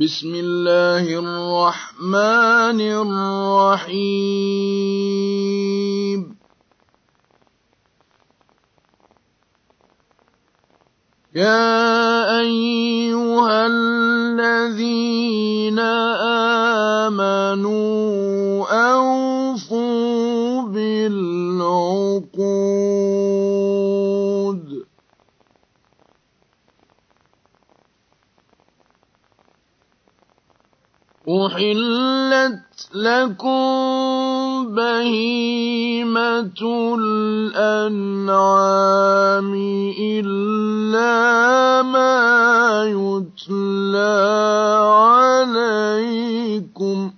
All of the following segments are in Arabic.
بسم الله الرحمن الرحيم. يا أيها الذين آمنوا أوفوا أحلت لكم بهيمة الأنعام إلا ما يتلى عليكم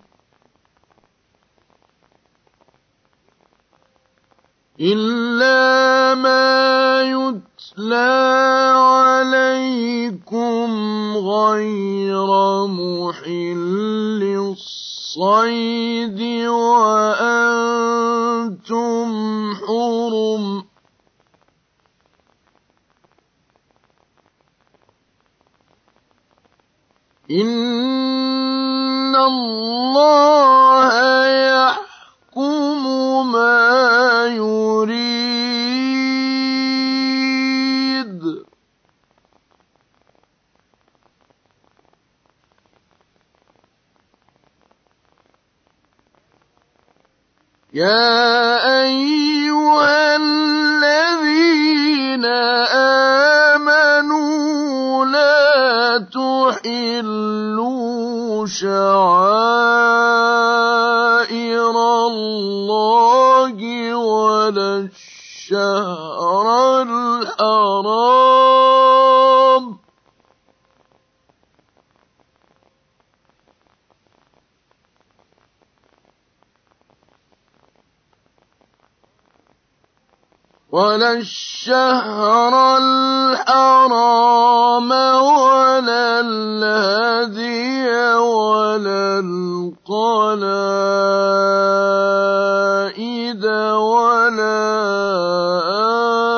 إلا ما يتلى عليكم غير محل الصيد وأنتم حرم إن الله يحكم ما يريد. يا أيها الذين آمنوا لا تحلوا شعائر الله ولا الشهر الحرام. ولا الشهر الحرام ولا الهدي ولا القلائد ولا آمين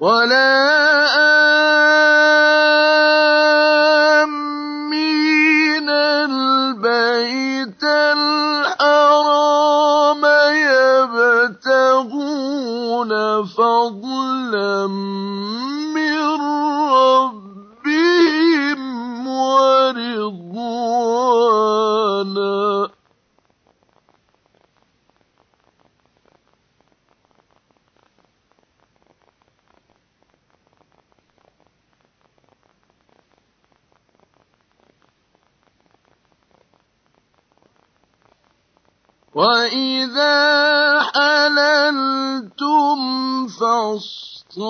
ولا آمين البيت الحرام يبتغون فضلا وإذا حللتم فاصطادوا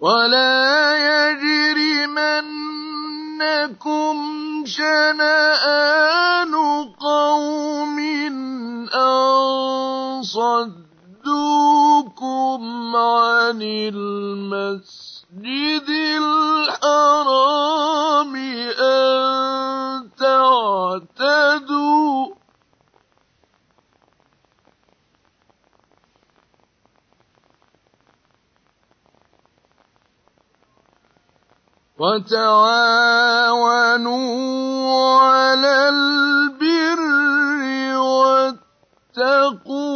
ولا يجرمنكم شنآن قوم أن صدوكم عن المسجد الحرام أن تعتدوا. وتعاونوا على البر والتقوى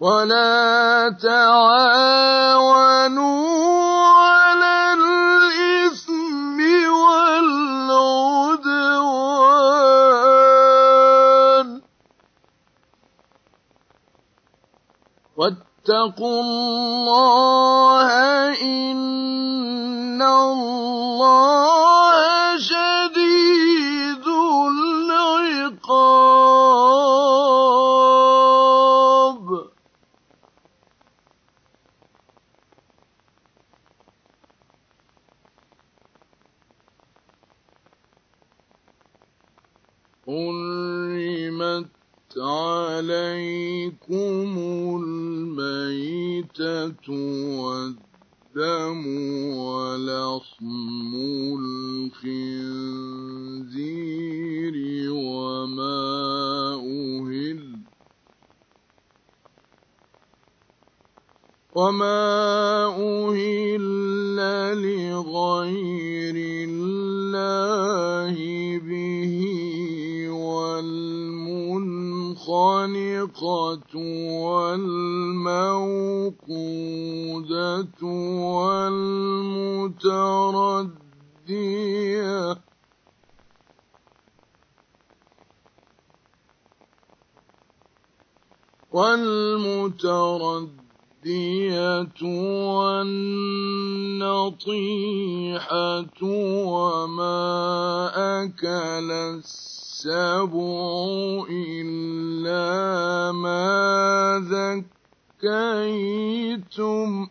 ولا تعاونوا على الإثم والعدوان واتقوا الله إن حرمت عليكم الميتة والدم ولحم الخنزير وما أهل وما أهل لغير والمنخنقة والموقودة والمتردية والمتردية والنطيحة وما أكل السبع إلا ما ذكيتم.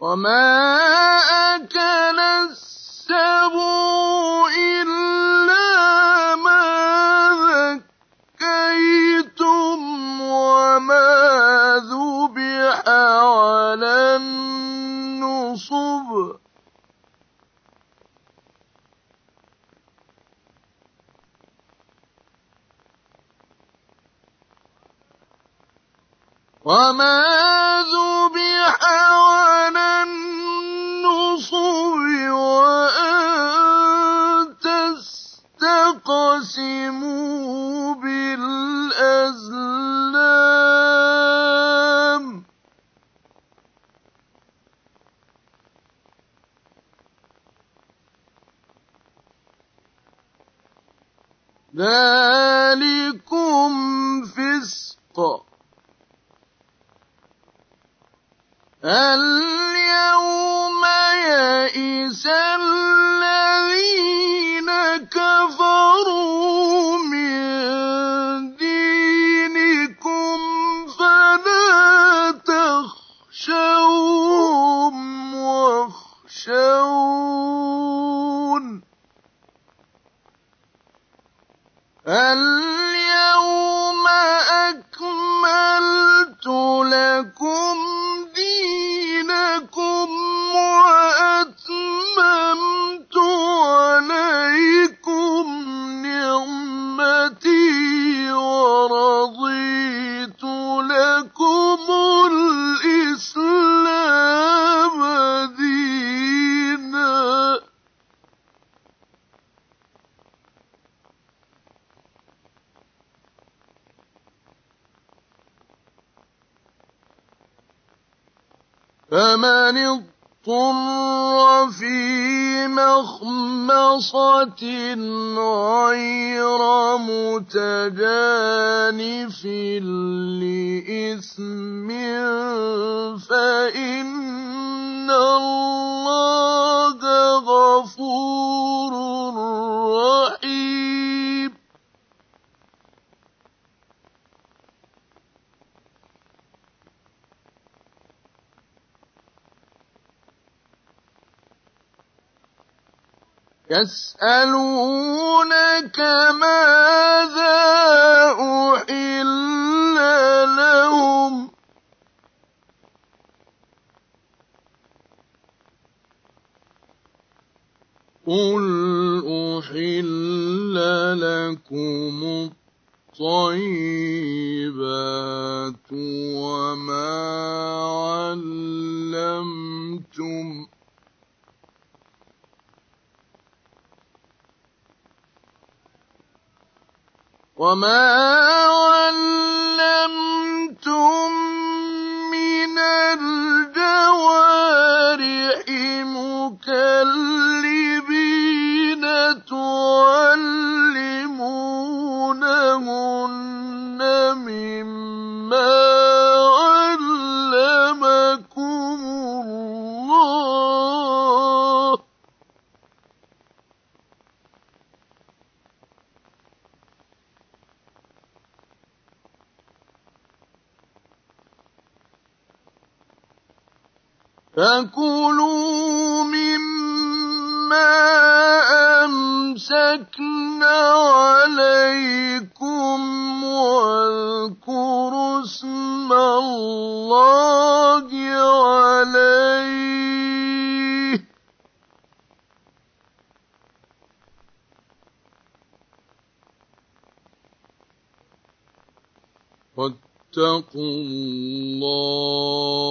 وما أكل السبع إلا وما ذبح على النصب وما ذبح على النصب وأن تستقسموا بالأزلام ذلكم اليوم يئس فمن اضطر في مخمصة غير متجانف لإثم فإن الله غفور رحيم يسألونك ماذا أحل لهم؟ قل أحل لكم الطيبات وما علمتم وما علمتم من الجوارح مكلبين تعلمونهن مما فكلوا مما أمسكنا عليكم واذكروا اسم الله عليه. واتقوا الله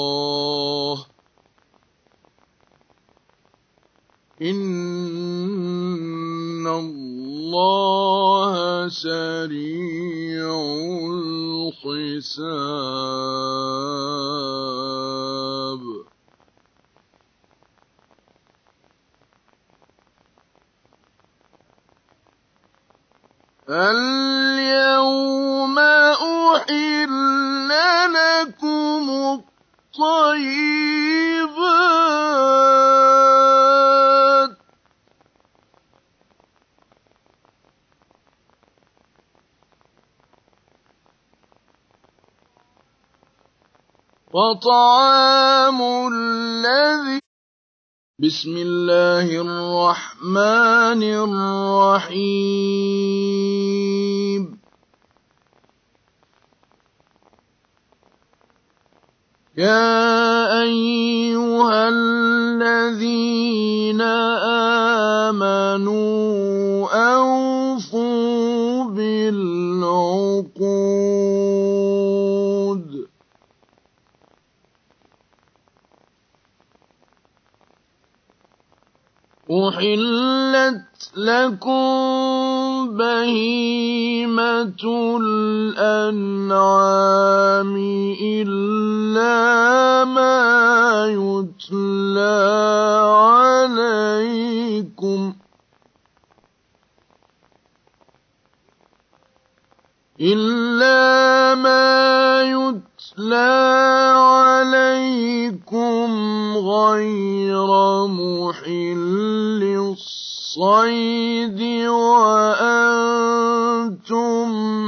إن الله سريع الحساب اليوم أحل لكم الطيبات وطعام الذي بسم الله الرحمن الرحيم. يا أيها الذين آمنوا أوفوا بالعقود. أحلت لكم بهيمة الأنعام إلا ما يتلى عليكم إلا ما يتلى عليكم غير محل الصيد وأنتم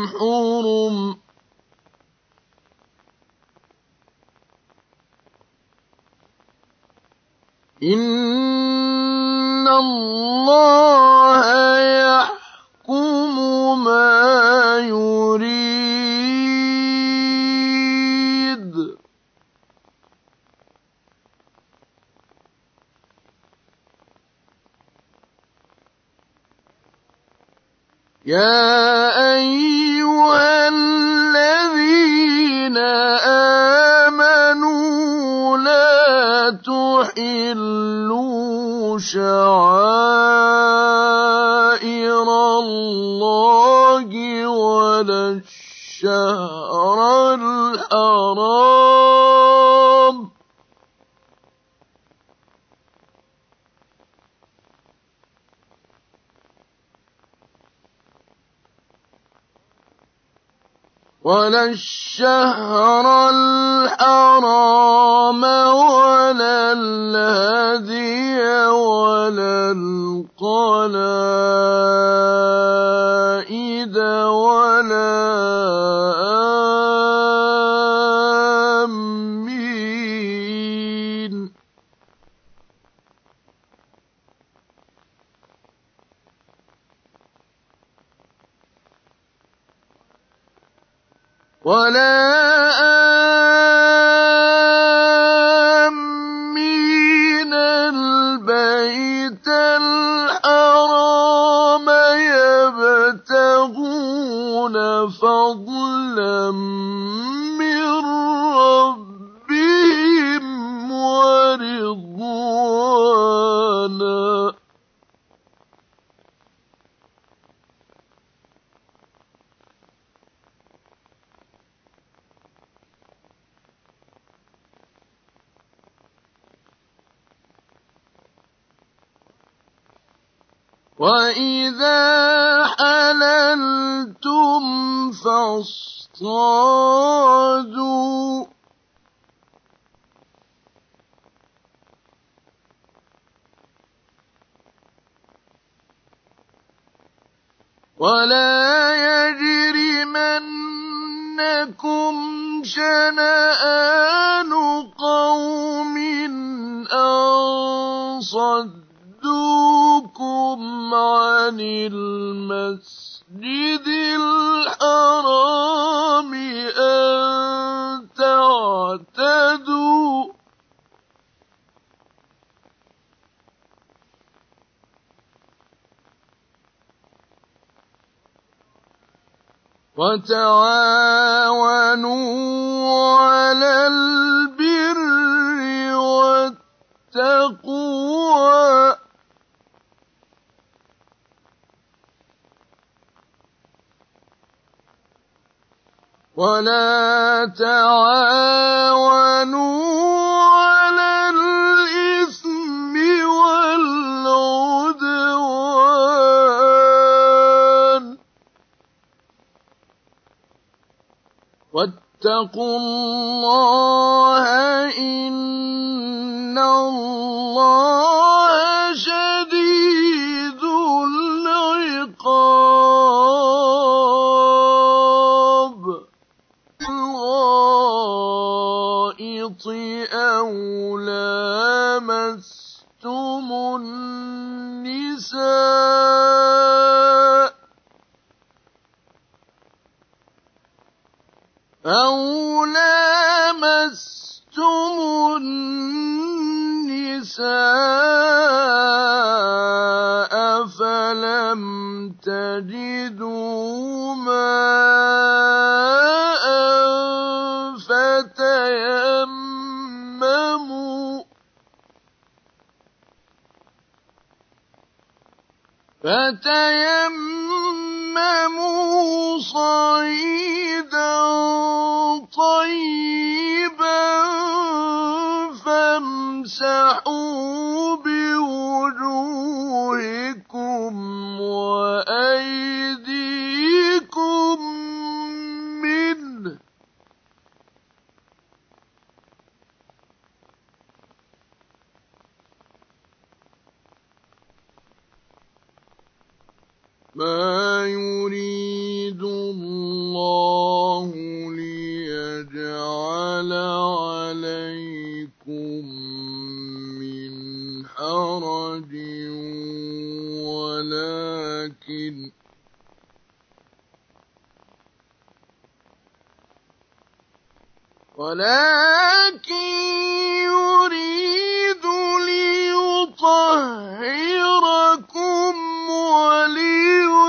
حرم إن الله يحكم ما يريد. يا أيها الذين آمنوا لا تحلوا شعائر الله ولا الشهر الحرام. ولا الشهر الحرام ولا الهدي ولا القلائد ولا ولا آمين البيت الحرام يبتغون فضلا وإذا حللتم فاصطادوا ولا يجرمنكم شنآن قوم عن المسجد الحرام أن تعتدوا. وتعاونوا على البر والتقوى. ولا تعاونوا على الإثم والعدوان واتقوا الله إن النساء فلم تجدوا ماء فتيمموا فتيمموا فامسحوا ولكن يريد ليطهركم وليتم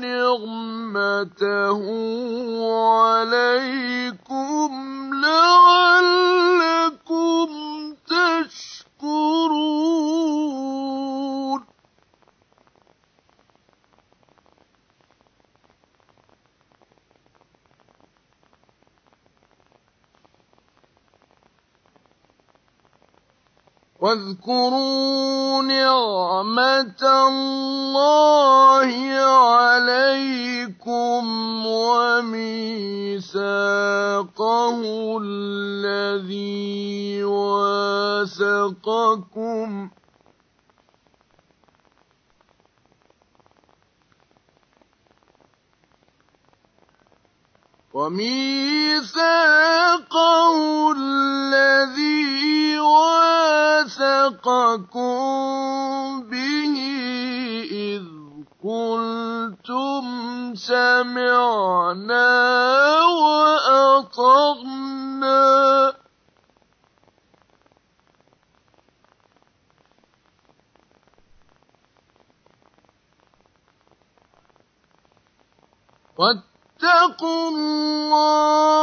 نعمته عليكم واذكروا نعمة الله عليكم وميثاقه الذي واثقكم وميثاقه الذي واثقكم به إذ قلتم سمعنا وأطعنا. واتقوا الله.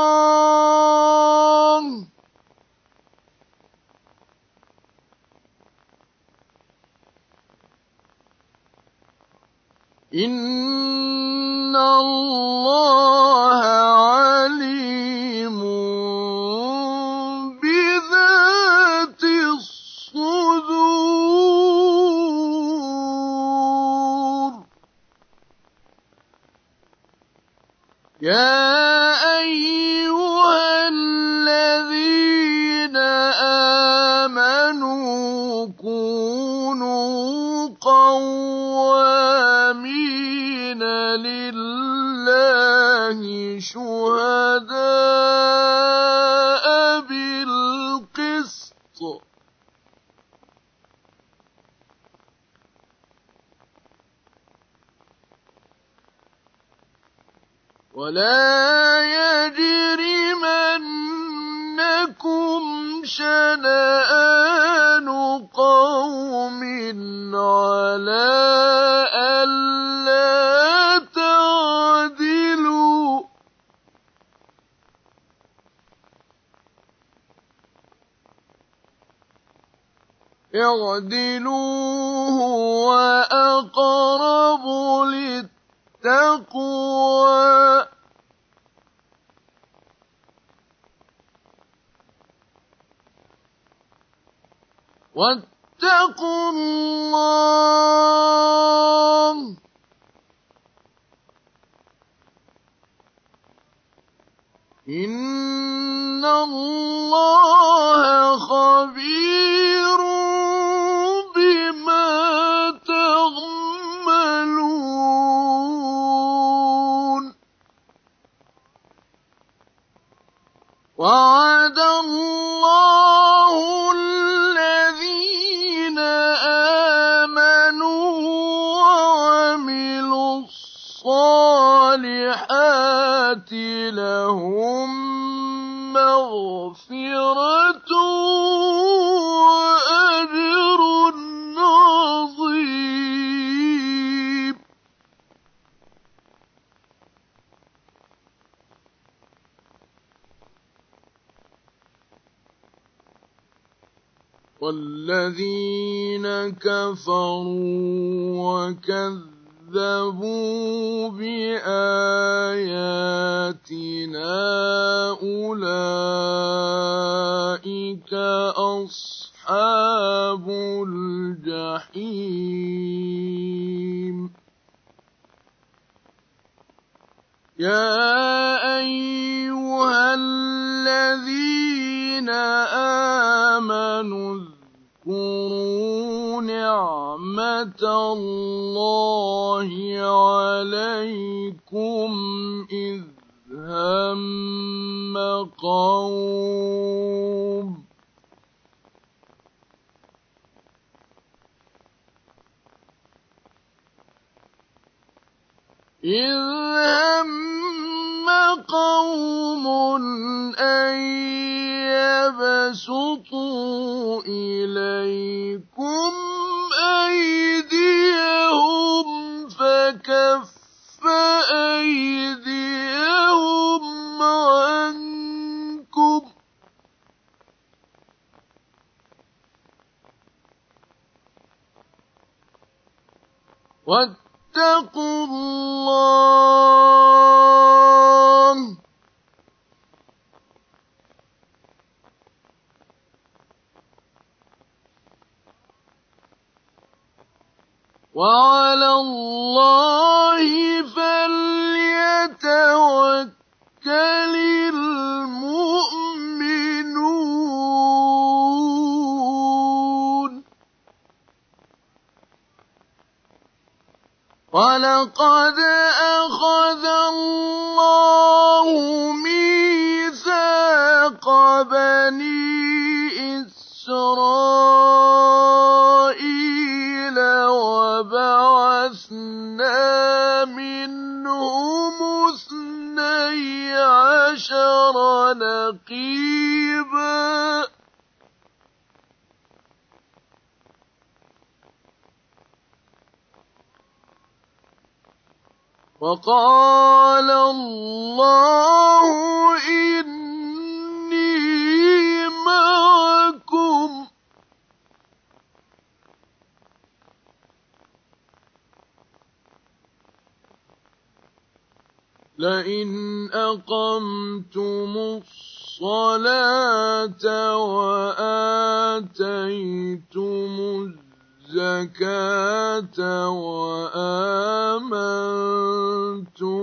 إن الله عليم يا أيها الذين آمنوا كونوا قوامين لله شهداء ولا يجرمنكم شنآن قوم على ألا تعدلوا اعدلوا للتقوى واتقوا الله. إن الله لهم مغفرة وأجر عظيم. والذين كفروا وكذبوا بآياتنا أولئك أصحاب الجحيم يا أيها الذين آمنوا اذكروا نعمة الله عليكم إذ هم قوم إذ هم قوم أن يبسطوا إليكم أيديهم فكف أيديهم عنكم واتقوا الله. وعلى الله فليتوكل المؤمنون. ولقد أخذ الله ميثاق بني إسرائيل وبعثنا منهم اثني عشر نقيباً وقال الله إني معكم. لئن أقمتم الصلاة وآتيتم الزكاة وآمنتم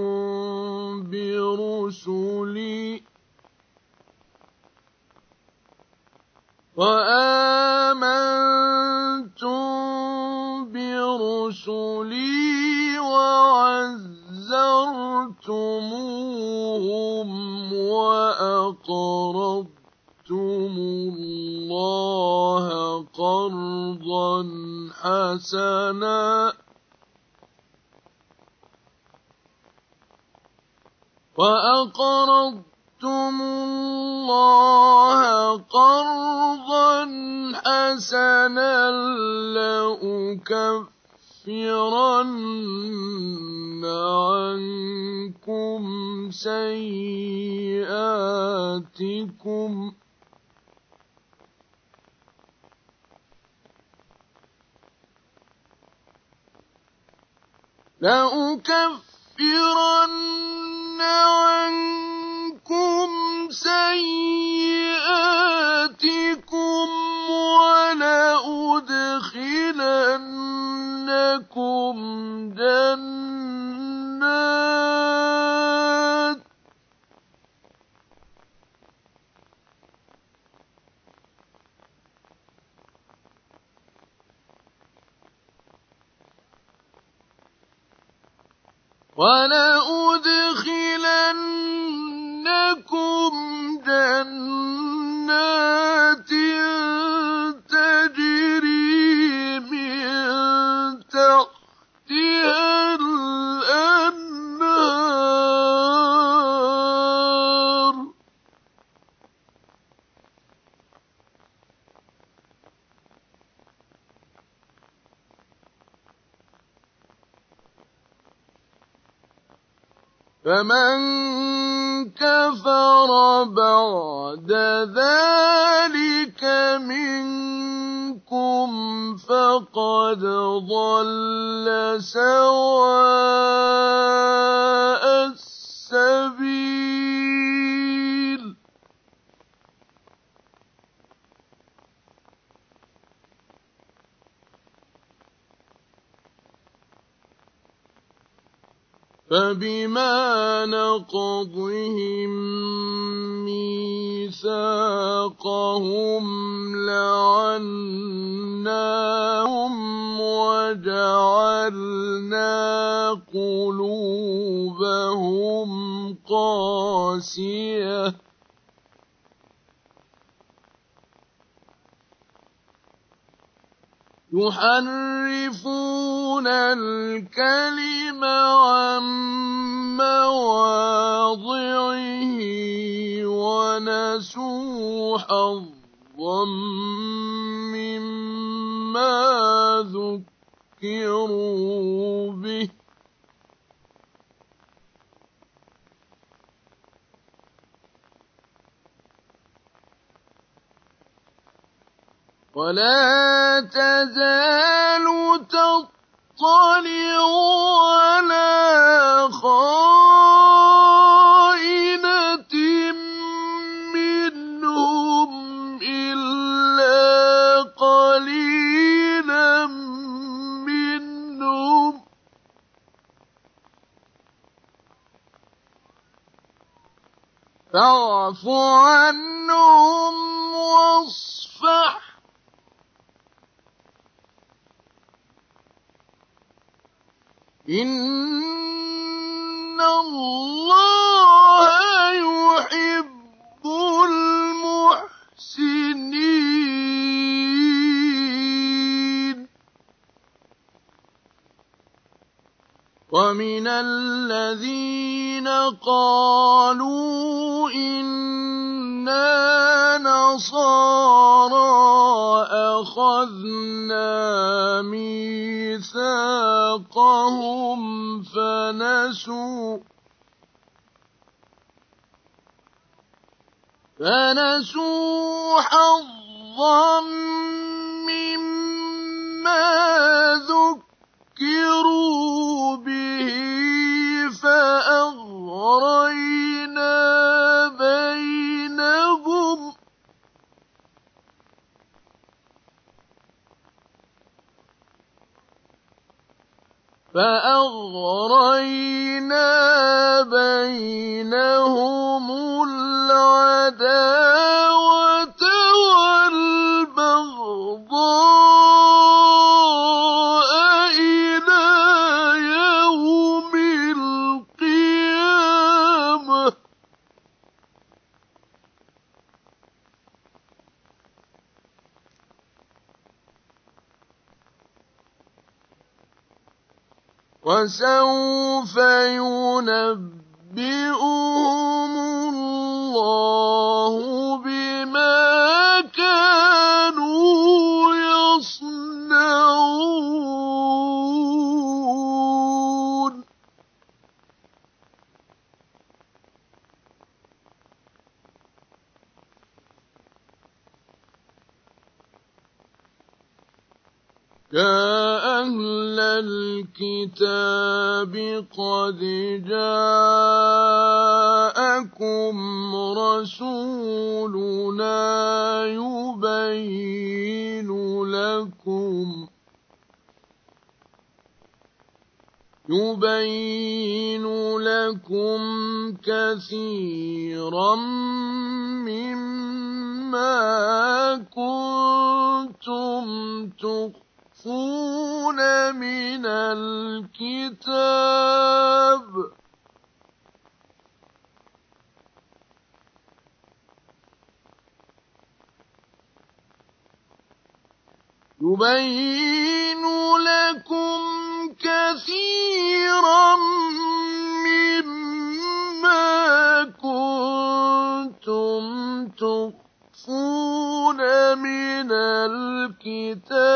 برسلي وآمنتم برسلي وعزرتموهم وأقرضتم الله قرضا حسنا وأقرضتم الله قرضا حسنا لأكفرن عنكم سيئاتكم لأكفرن عنكم سيئاتكم ولأدخلنكم جنات ولأدخلنكم جنات فمن كفر بعد ذلك منكم فقد ضل سواء السبيل. فبما نقضهم ميثاقهم لعناهم وجعلنا قلوبهم قاسية. يحرفون الكلم عن مواضعه ونسوا حظا مما ذكروا به. ولا تزال تطلع على خائنة منهم إلا قليلا منهم فاعف عنهم واصفح إن الله يحب المحسنين ومن الذين قالوا إنا نصارى أخذنا ميثاقهم فنسوا فنسوا حظا مما ذكروا به فأغرينا بينهم فأغرينا بينهم العداوة وسوف ينبئهم الله. يبين لكم كثيرا مما كنتم تخفون من الكتاب. يبين لكم كثيرا مما كنتم تخفون من الكتاب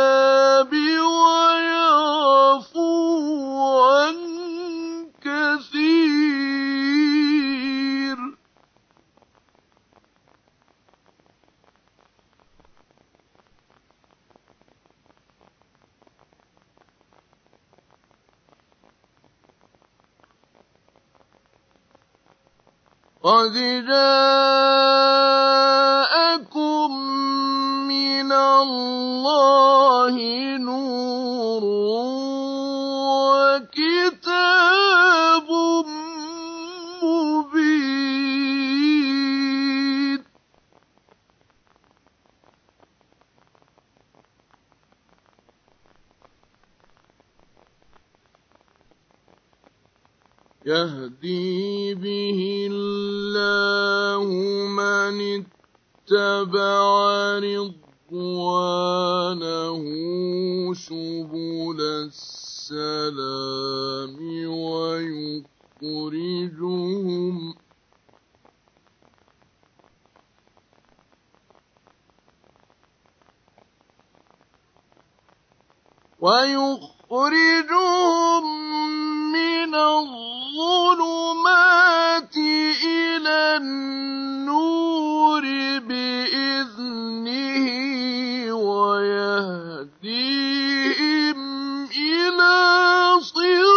ويعفو عن قد جاءكم من الله نور وكتاب يهدي به الله من اتبع رضوانه سبل السلام ويخرجهم ويخرجهم من الظلمات إلى النور بإذنه ويهديهم إلى صراط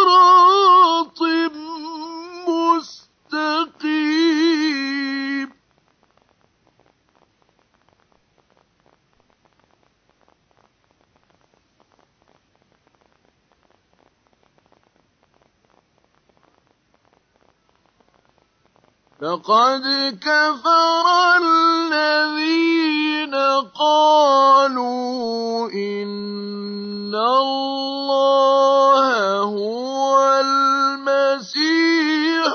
لقد كفر الذين قالوا إن الله هو المسيح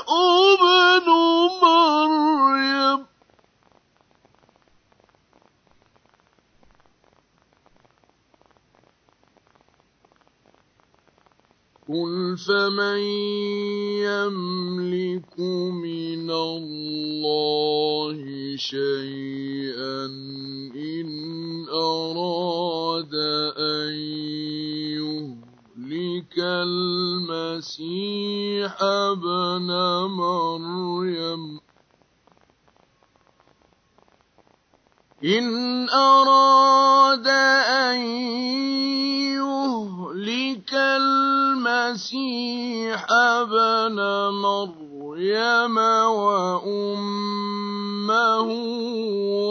ابن مريم. قل فمن يملك من الله شيئا إن أراد أن يهلك المسيح ابن مريم إن أراد أن يهلك المسيح ابن مريم وأمه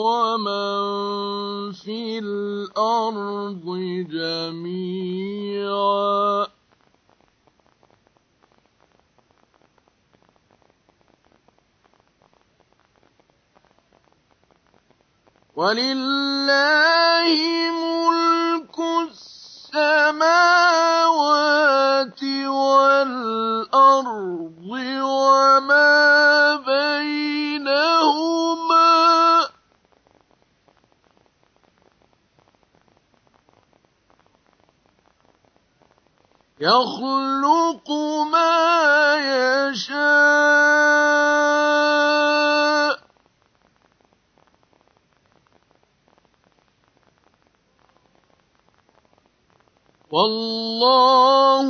ومن في الأرض جميعا ولله ملك السماوات والأرض وما بينهما. يخلق ما يشاء. والله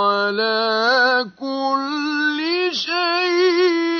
على كل شيء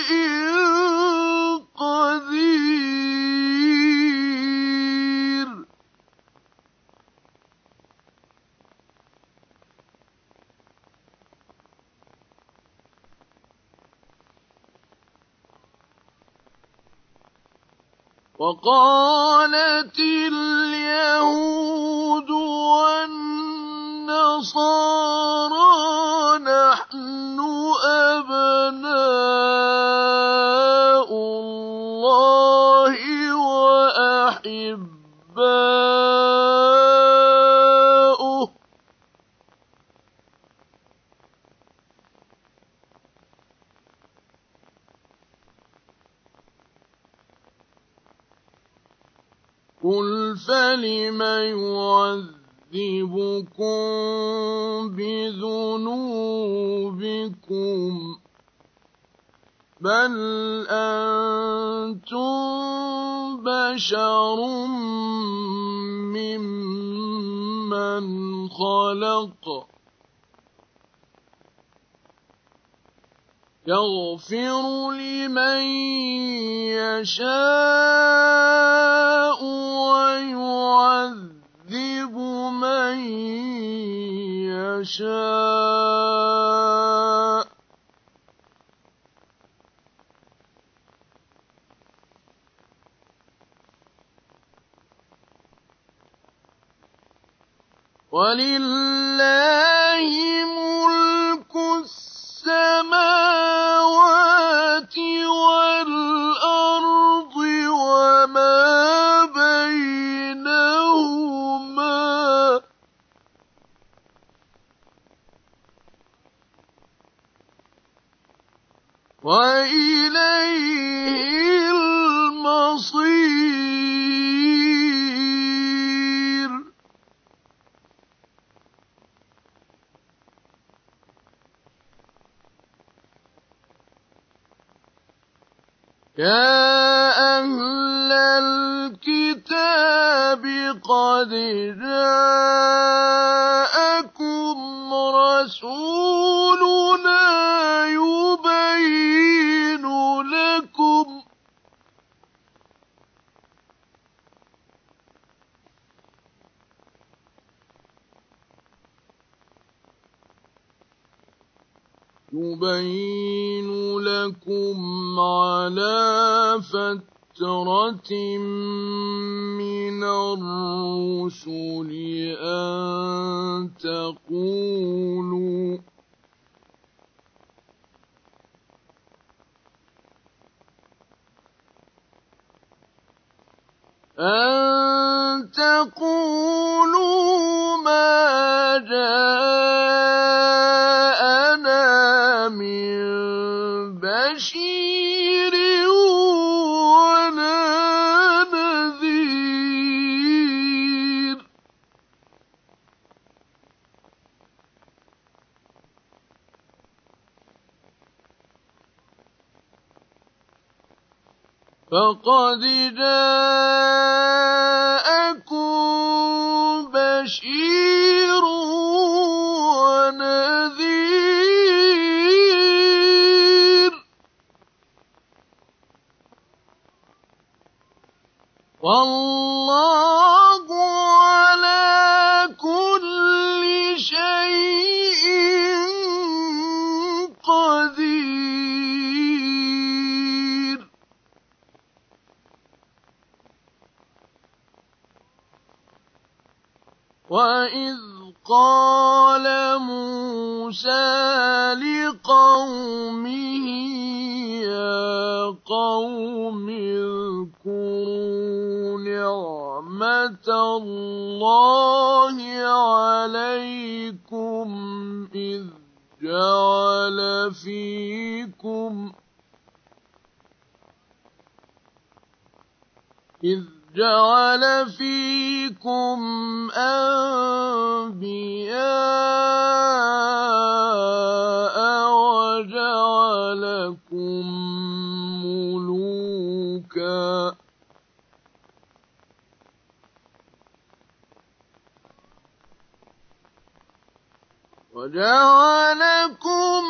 يغفر لمن يشاء ويعذب من يشاء وجعلكم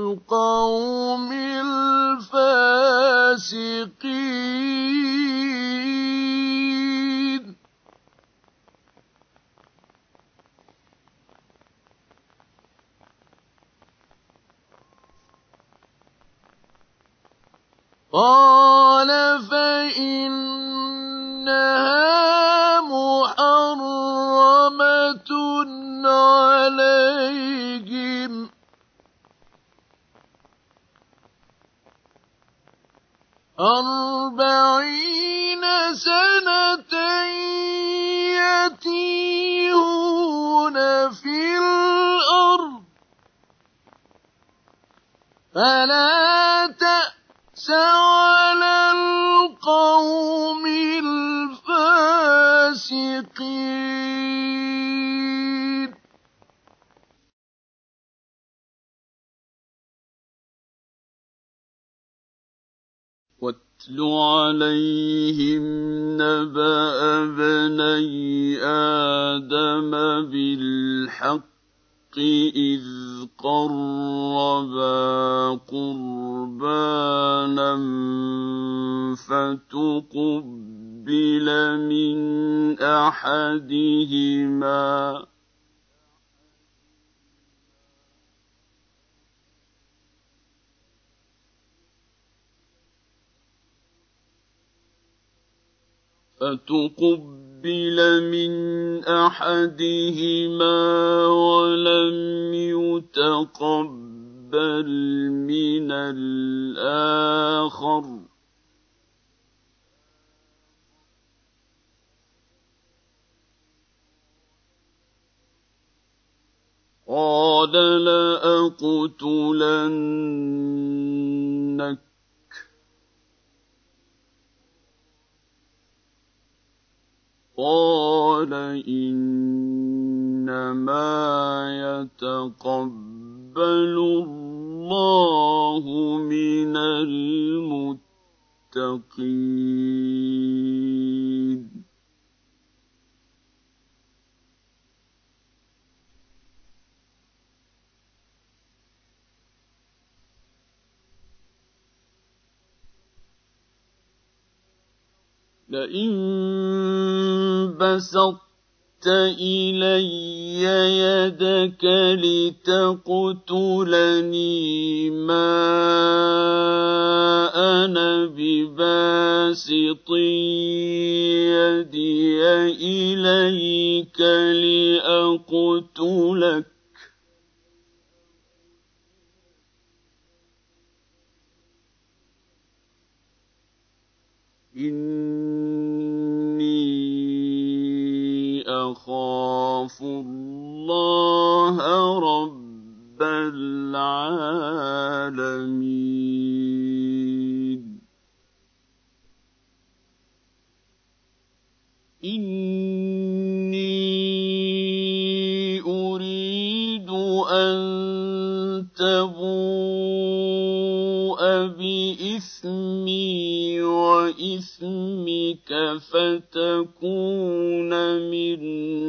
القوم الفاسقين. قال فإنها محرمة عليهم أربعين سنة يتيهون في الأرض. فلا تأس على القوم الفاسقين. واتل عليهم نبأ بني آدم بالحق إذ قربا قربانا فتقبل من أحدهما فتقبل من احدهما ولم يتقبل من الآخر قال لاقتلنك قال إنما يتقبل الله من المتقين. لئن بسطت إلي يدك لتقتلني ما أنا بباسط يدي إليك لأقتلك. إني أخاف الله رب العالمين إني أريد أن تبوء بإثمي وإثمك فتكون من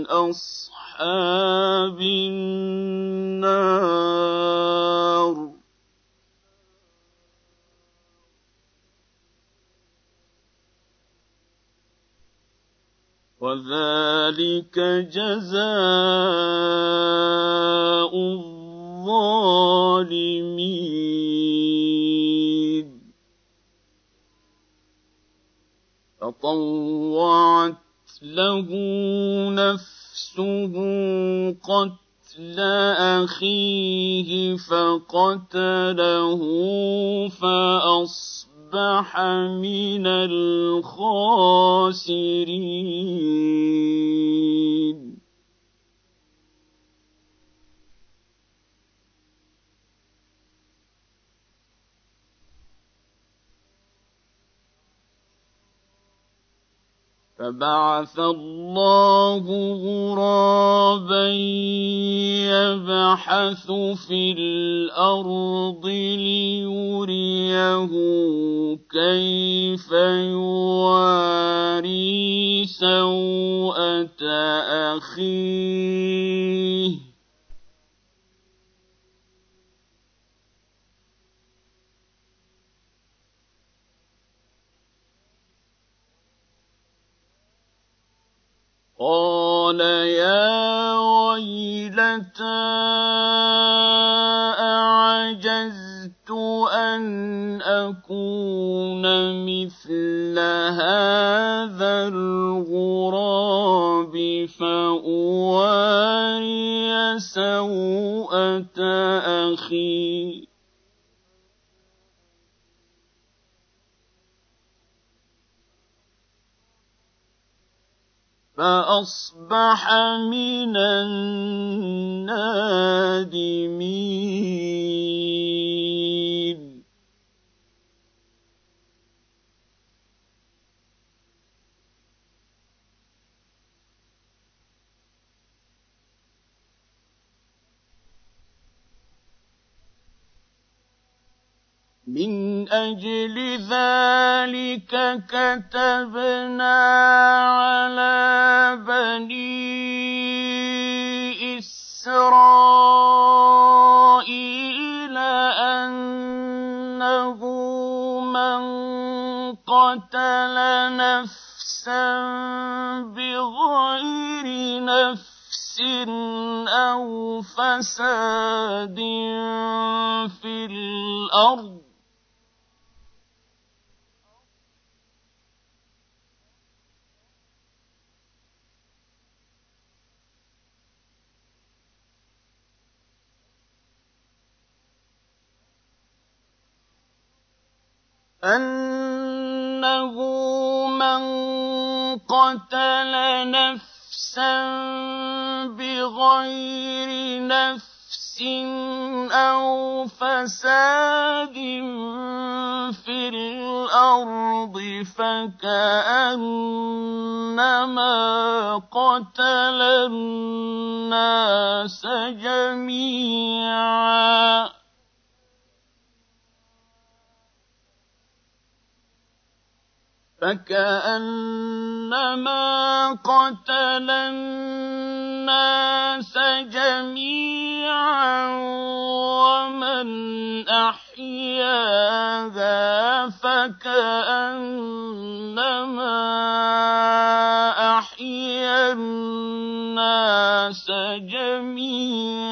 أصحاب النار. وذلك جزاء الظالمين. فطوعت له نفسه قتل أخيه فقتله فأصبح أصبح من الخاسرين. فبعث الله غرابا يبحث في الأرض ليريه كيف يواري سوءة أخيه. قال يا ويلتى أعجزت أن أكون مثل هذا الغراب فأواري سوءة أخي فأصبح من النادمين. من أجل ذلك كتبنا على بني إسرائيل أنه من قتل نفسا بغير نفس أو فساد في الأرض أنه من قتل نفسا بغير نفس أو فساد في الأرض فكأنما قتل الناس جميعا. فكأنما قتل الناس جميعا ومن أحياها فكأنما أحيا الناس جميعا.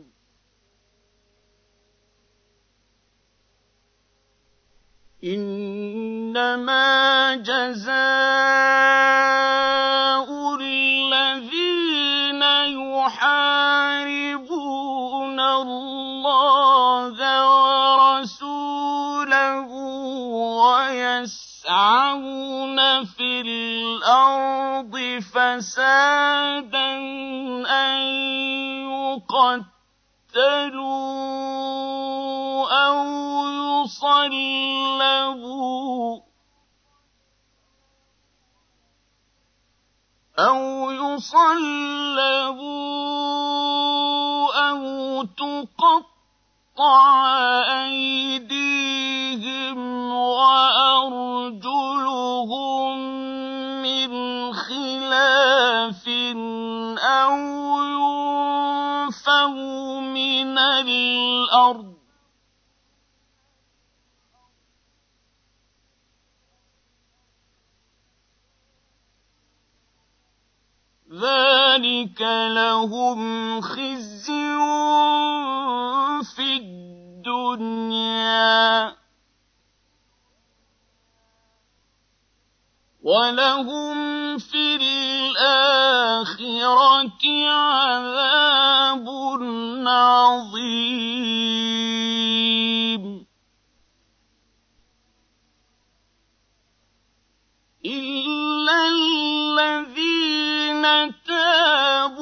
إنما جزاء الذين يحاربون الله ورسوله ويسعون في الأرض فسادا أن يقتلوا أو يصلبوا أو يصلبوا أو تقطع أيديهم وأرجلهم من خلاف أو ينفوا من الأرض ذلك لهم خزي في الدنيا. ولهم في الآخرة عذاب عظيم. إلا الذين تابوا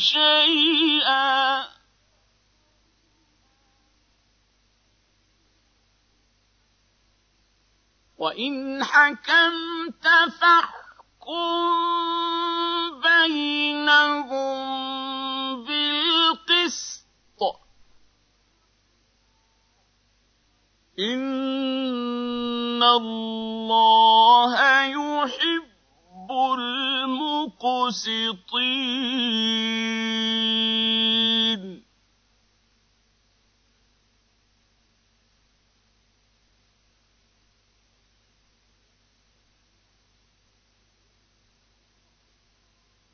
شيئا. وإن حكمت فاحكم بينهم بالقسط. إن الله يحب المقسطين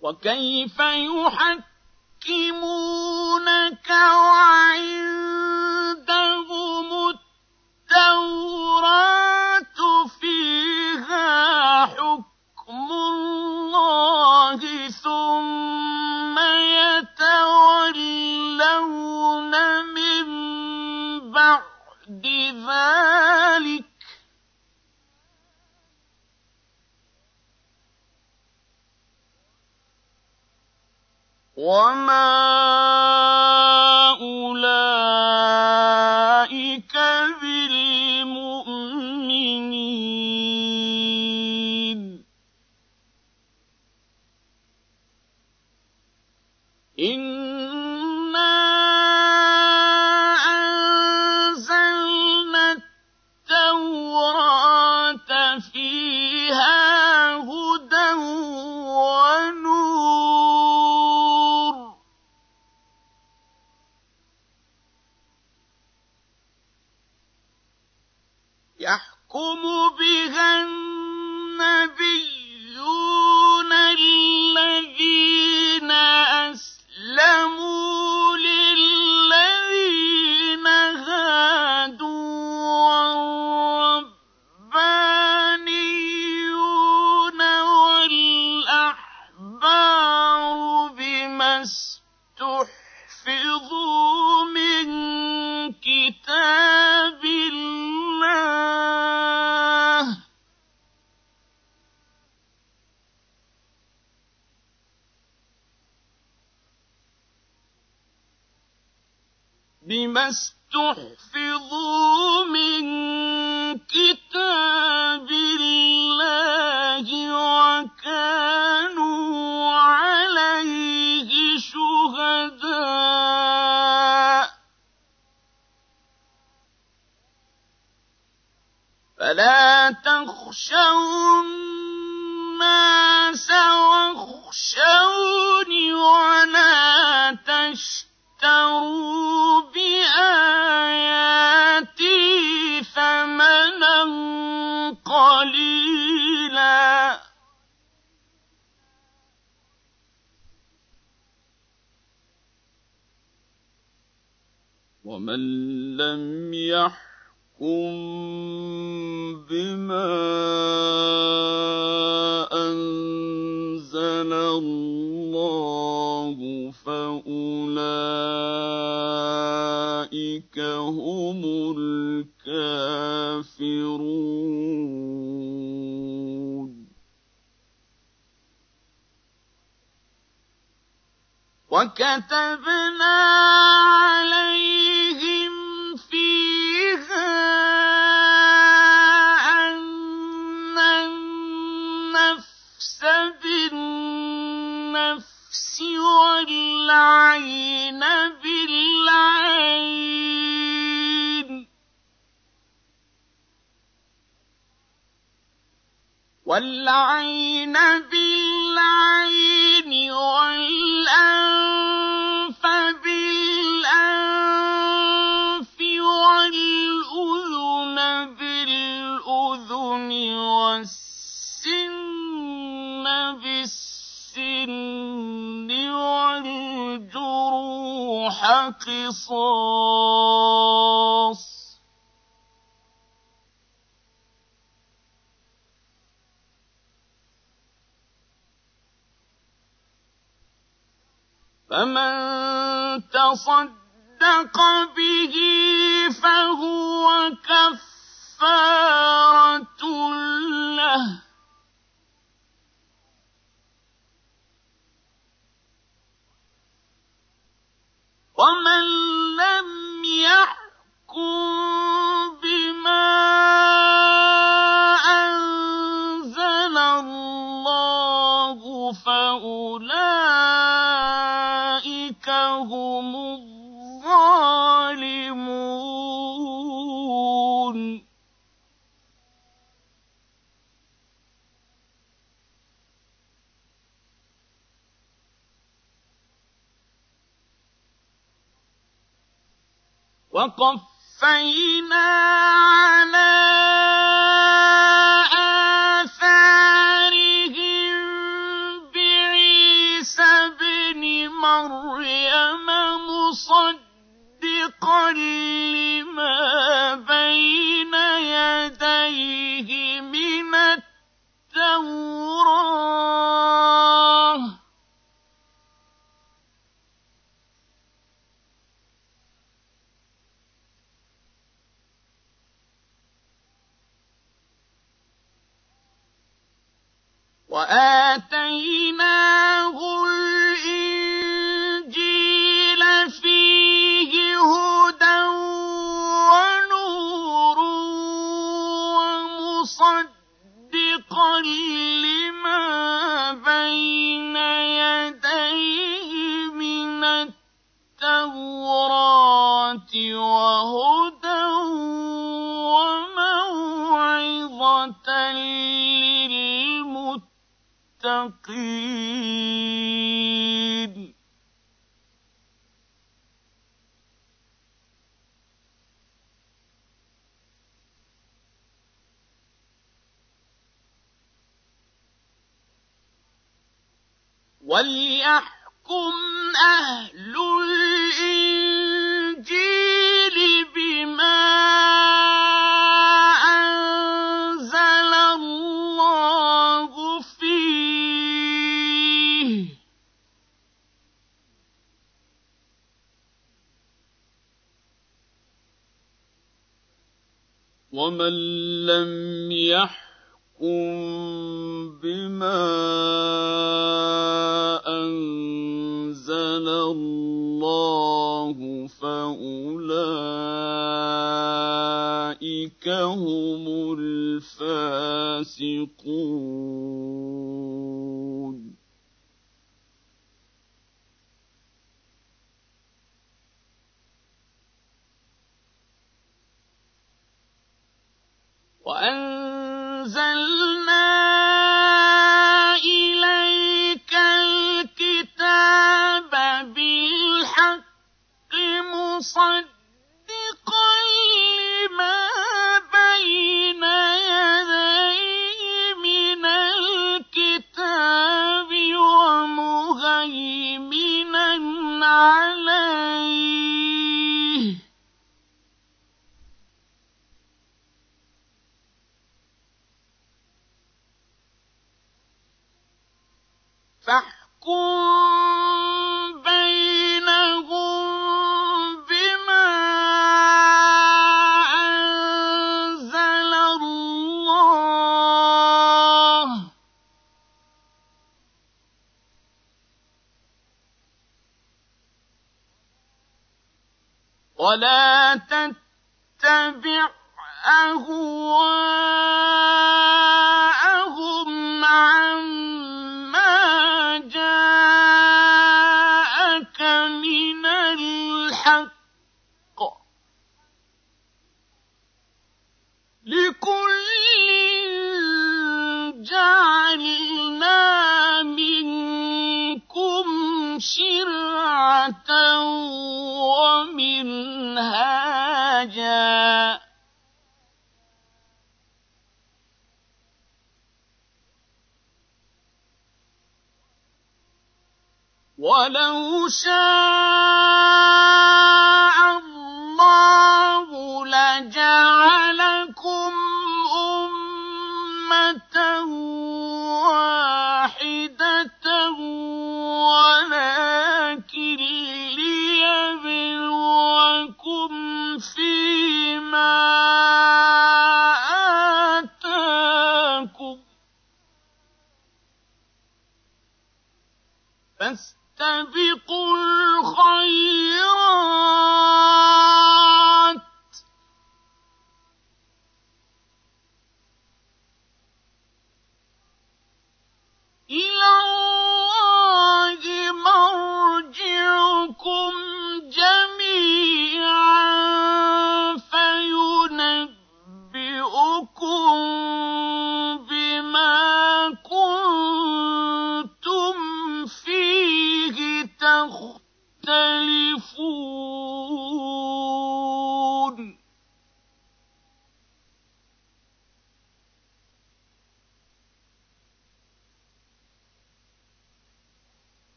وكيف يحكمونك وعندهم التوراة فيها حكم بذلك وما ومن لم يحكم بما أنزل الله فأولئك هم الكافرون. وكتبنا عليه والعين بالعين والأنف بالأنف والأذن بالأذن والسن بالسن والجروح قصاص فمن تصدق به فهو كفارة له. ومن وَكَفَيْنَاهُ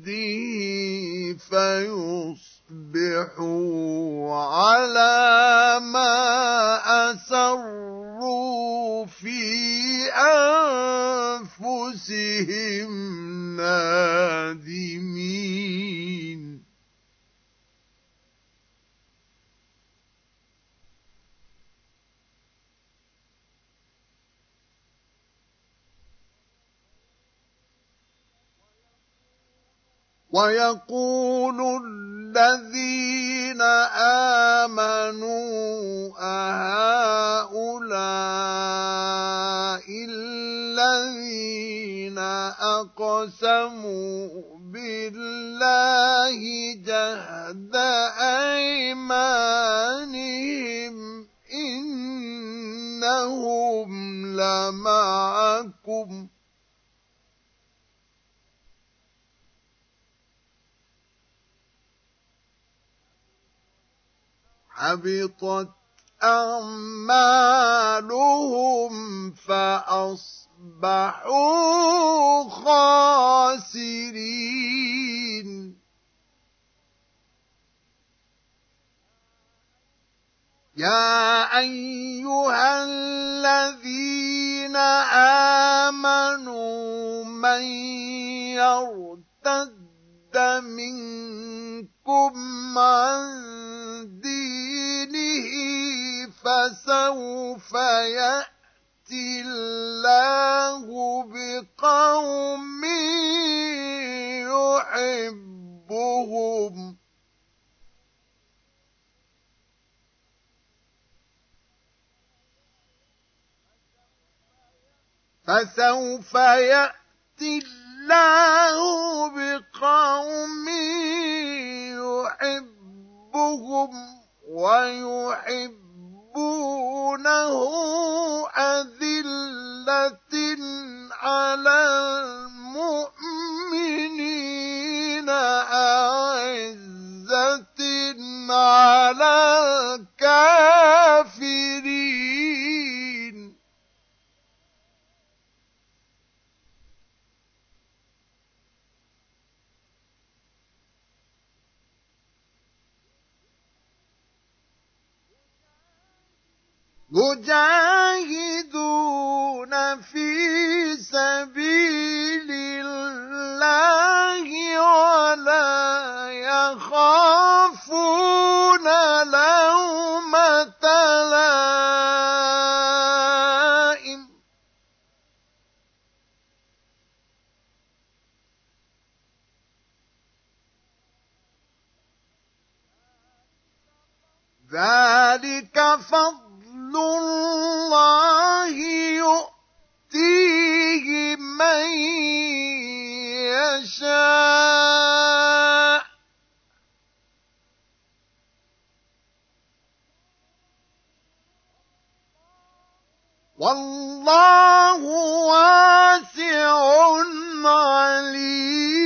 عِندِهِ فَيُصْبِحُوا عَلَىٰ وَيَقُولُ الَّذِينَ آمَنُوا أَهَٰؤُلَاءِ الَّذِينَ أَقْسَمُوا بِاللَّهِ جَهْدَ أَيْمَانِهِمْ ۙ إِنَّهُمْ لَمَعَكُمْ ۚ حَبِطَتْ أَعْمَالُهُمْ فَأَصْبَحُوا خَاسِرِينَ. يَا أَيُّهَا الَّذِينَ آمَنُوا مَن يَرْتَدَّ مِنكُمْ عَن دِينِهِ فَسَوْفَ يَأْتِي اللَّهُ بِقَوْمٍ يُحِبُّهُمْ. فَسَوْفَ يَأْتِي الله بقوم يحبهم ويحبونه أذلة على المؤمنين أعزة على الكافرين يجاهدون في سبيل الله ولا يخافون لومة لائم. ذلك فضل الله يؤتيه من يشاء. والله واسع عليم.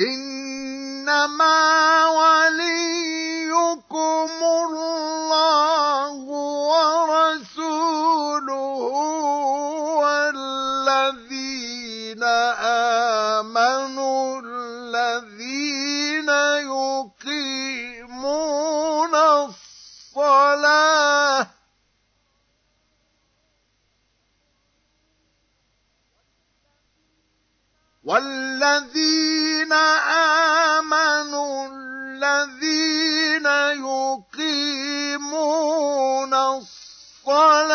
إنما وليكم الله ورسوله والذين آمنوا والذين آمنوا الذين يقيمون الصلاة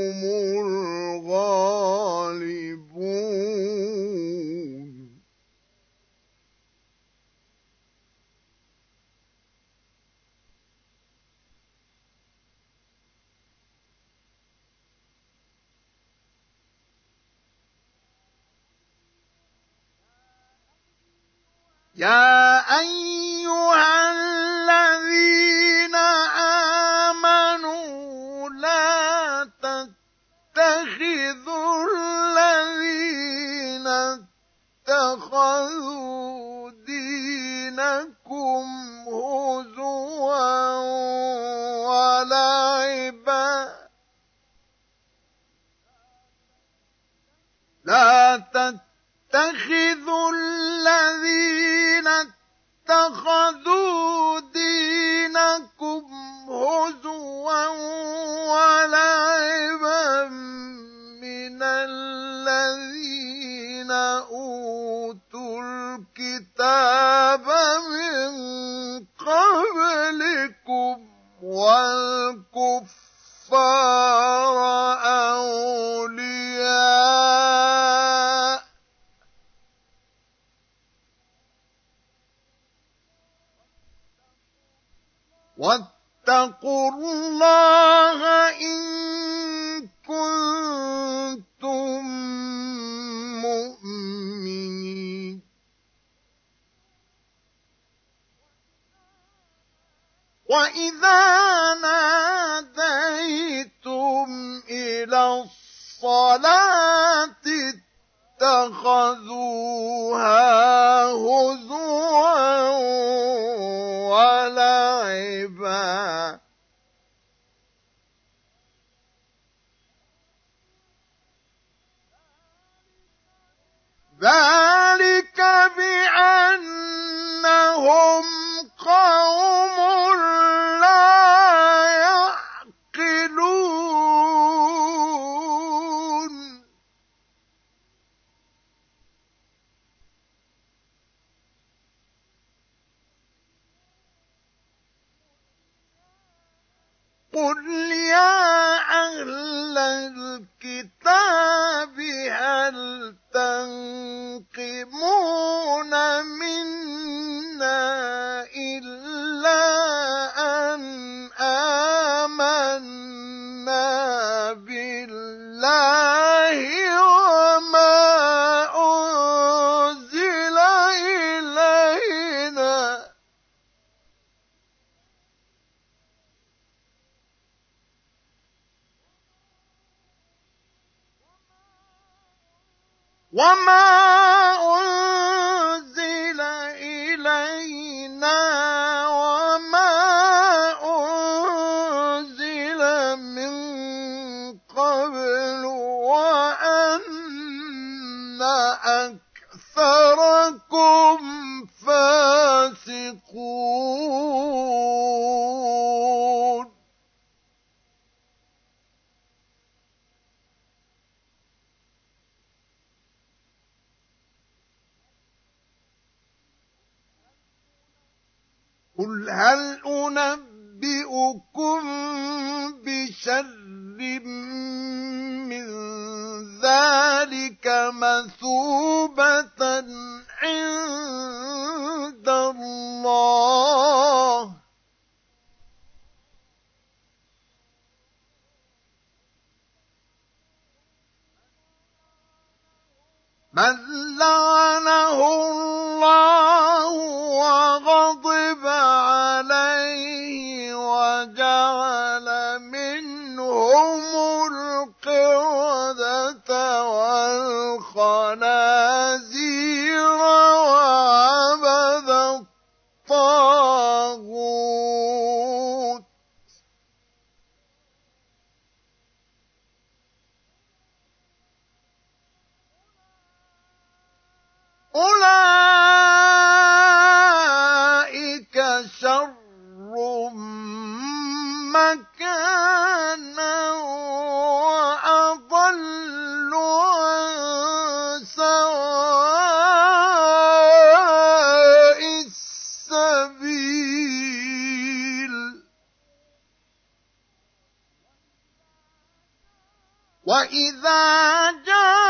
وإذا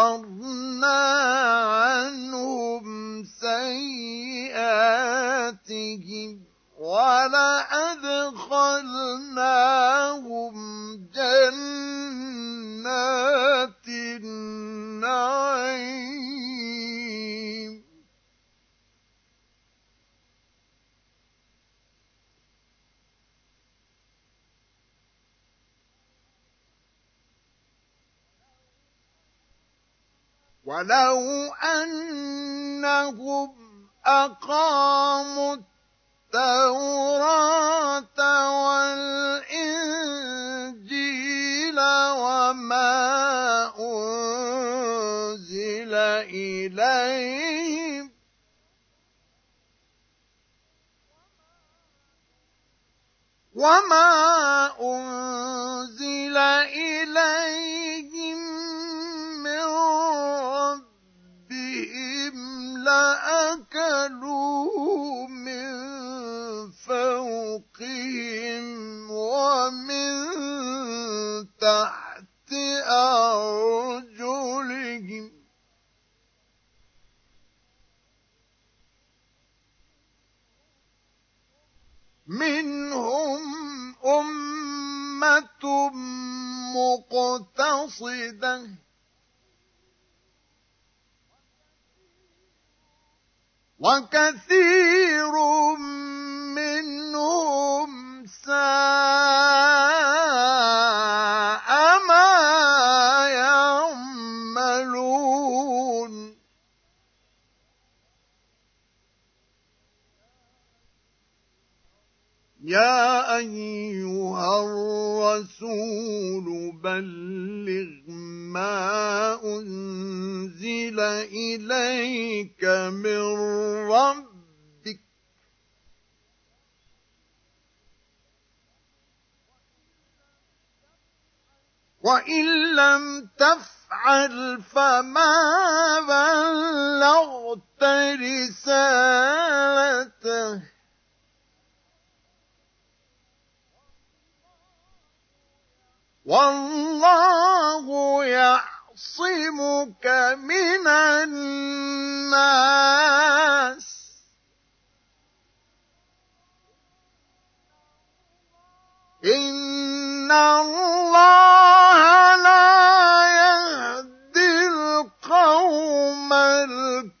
لكفرنا عنهم سيئاتهم ولأدخلناهم جنات النعيم ولو أنهم أقاموا التوراة والإنجيل وما أنزل إليهم وما أنزل إليهم لأكلوا من فوقهم ومن تحت أرجلهم. منهم أمة مقتصدة وكثير منهم ساء ما يعملون. يا أيها الرسول بلغ ما أنزل إليك من ربك. وإن لم تفعل فما بلغت رسالته. والله يعصمك من الناس. إن الله لا يهدي القوم الكافرين.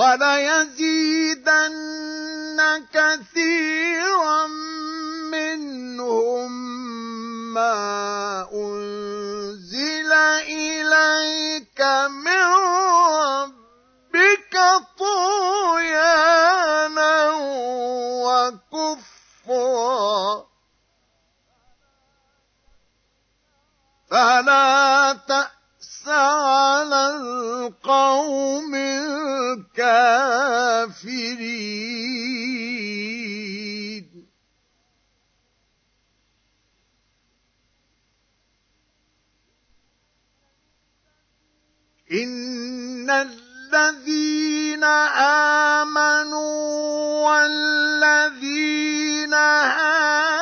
وليزيدن كثيرا منهم ما أنزل إليك من ربك طغيانا وكفرا. فلا تأس على القوم الكافرين. إن الذين آمنوا والذين هادوا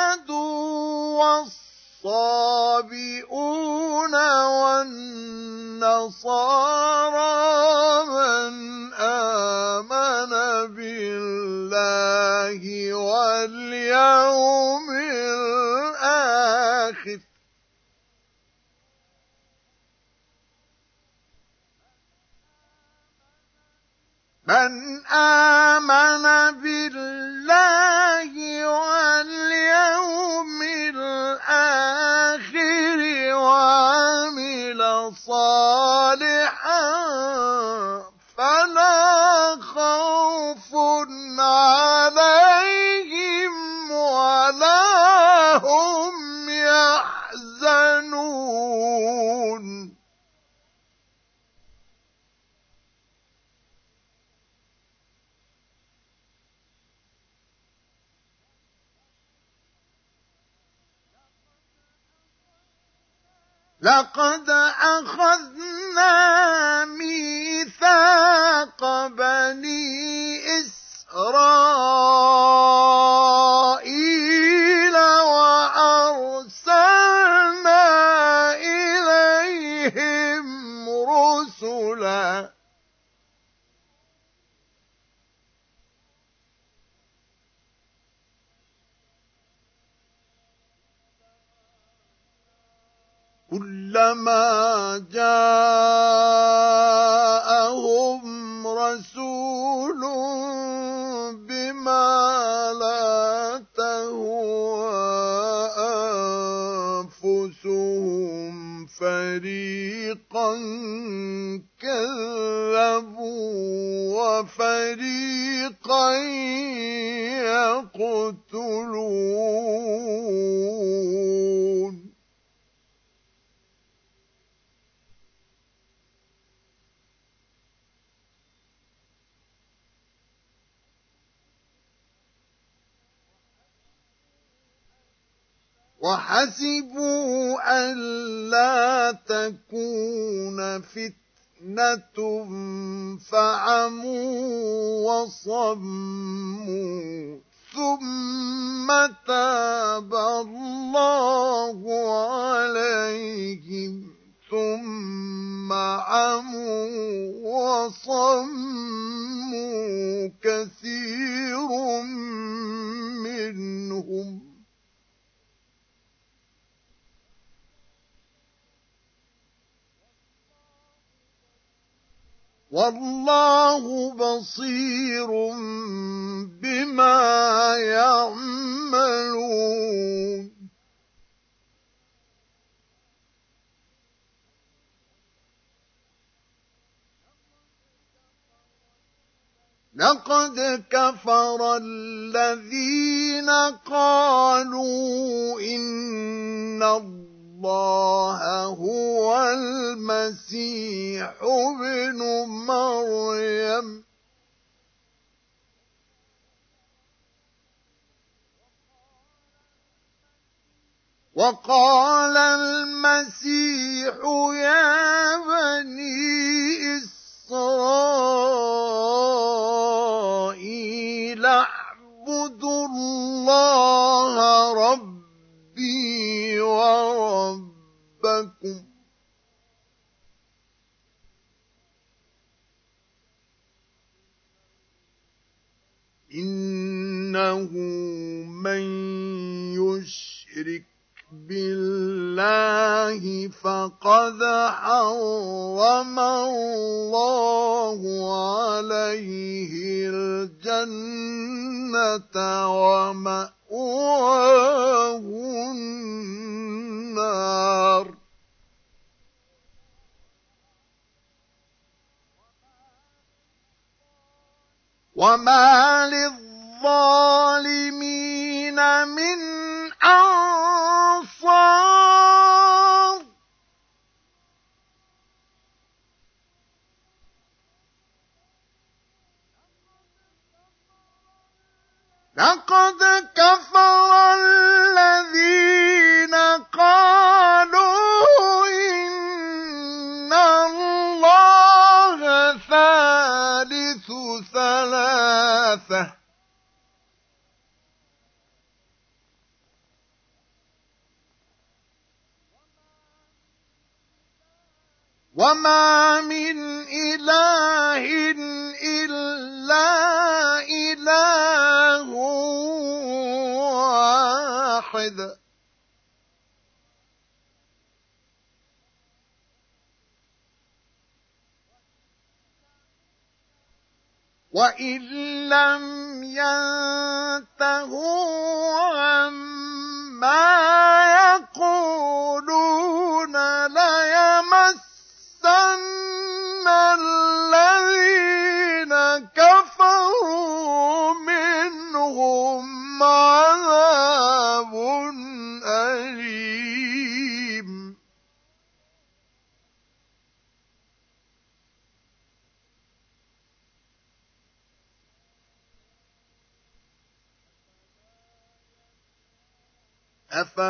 والصابئون والنصارى من آمن بالله واليوم الآخر. من آمن بالله واليوم الآخر وعمل صالحا.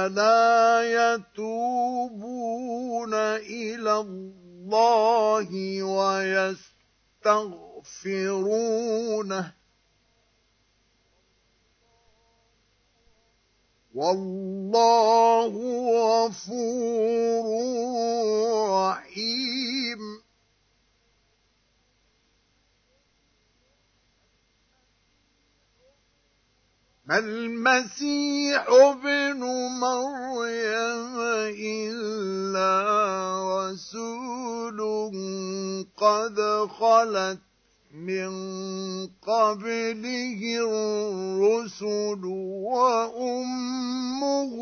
أفلا يتوبون إلى الله ويستغفرونه. والله غفور المسيح ابن مريم إلا رسول قد خلت من قبله الرسل وأمه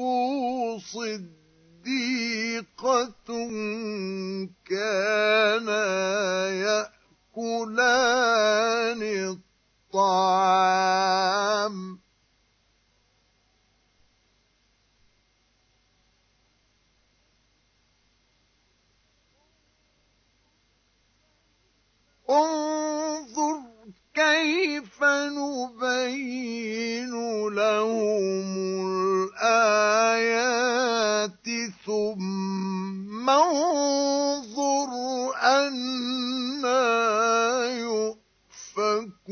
صديقة كانا يأكلان الطعام. انظر كيف نبين لهم الآيات ثم انظر أنا يؤفكون.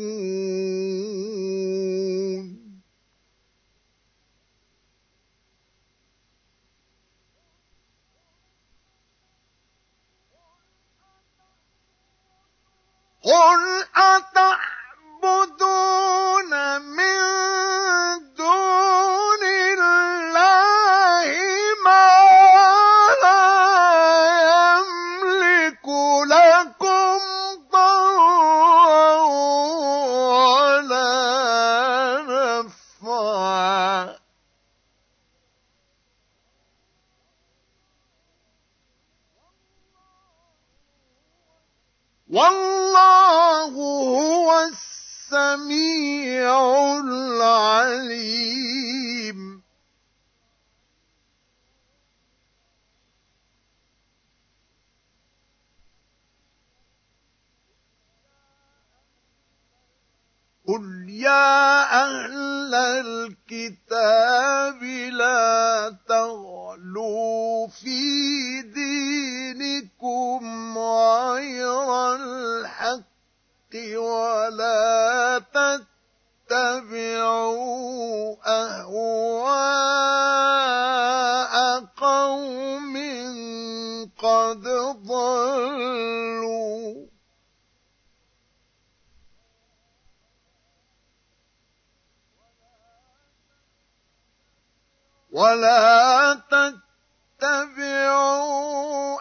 قل أتعبدون من دون الله يا أهل الكتاب لا تغلوا في دينكم غير الحق ولا تتبعوا أهواء قوم قد ضلوا. ولا تتبعوا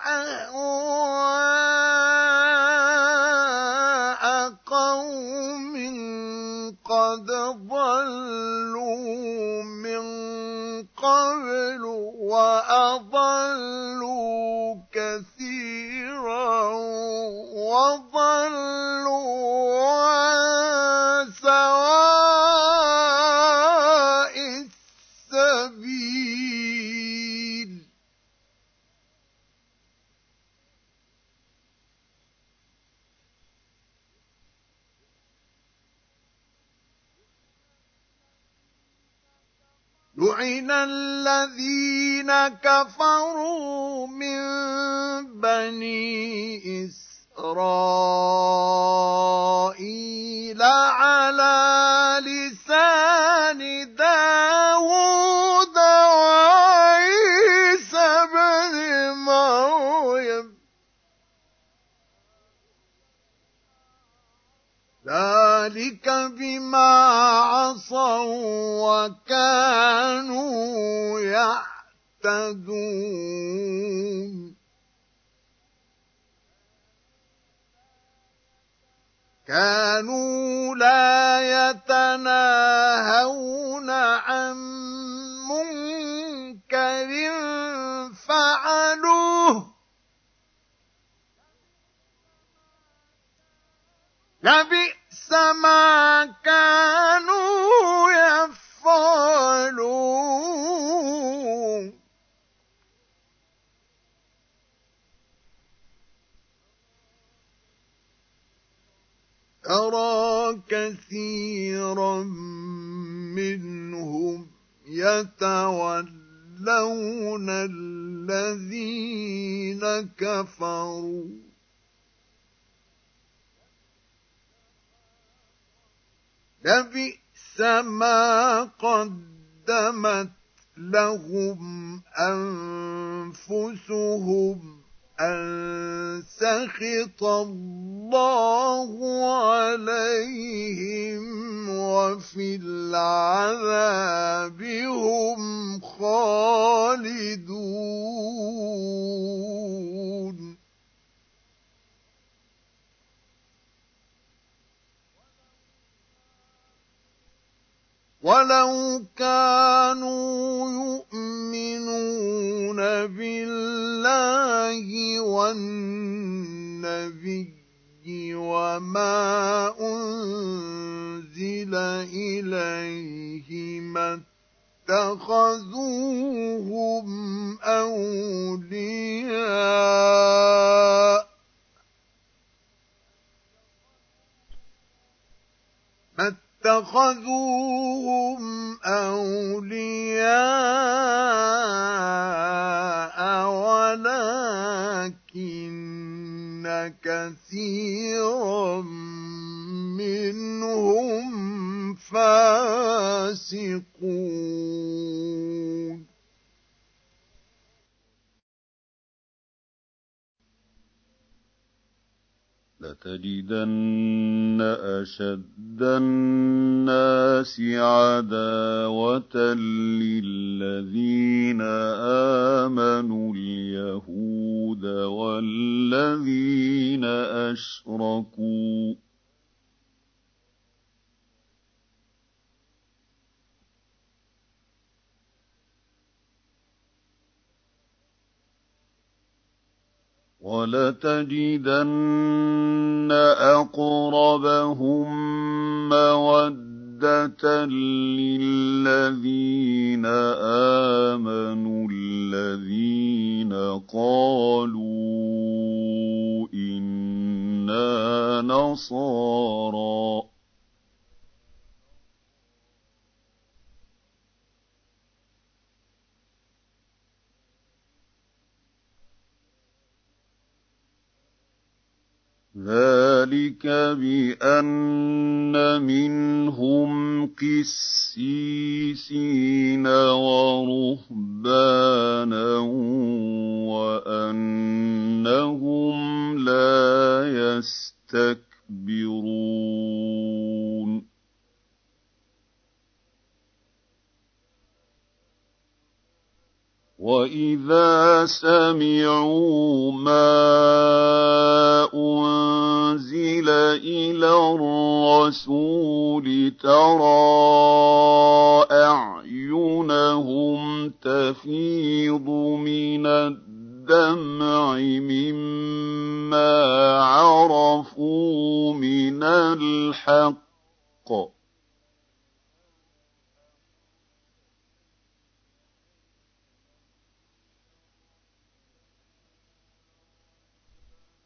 أهواء قوم قد ضلوا من قبل وأضلوا كثيرا وضلوا الذين كفروا من بني إسرائيل على لسان داود وعيسى بن مريم. ذلك بما عصوا وكانوا يعتدون. كانوا لا يتناهون عن منكر فعلوه. لبئس ما كانوا يفعلون ترى كثيرا منهم يتولون الذين كفروا. لبئس ما قدمت لهم أنفسهم أن سخط الله عليهم وفي العذاب هم خالدون. ولو كانوا يؤمنون بالله والنبي وما أنزل إليه ما اتخذوهم أولياء ما اتخذوهم أولياء ولكن كثيرا منهم فاسقون. لتجدن أشد الناس عداوة للذين آمنوا اليهود والذين أشركوا ولتجدن أقربهم مودة للذين آمنوا الذين قالوا إنا نصارى. ذلك بأن منهم قسيسين ورهبانا وأنهم لا يستكبرون وإذا سمعوا ما أنزل إلى الرسول ترى أعينهم تفيض من الدمع مما عرفوا من الحق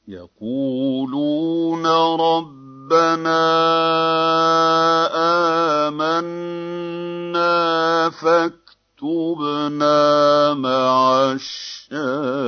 يقولون ربنا آمنا فاكتبنا مع الشاهدين.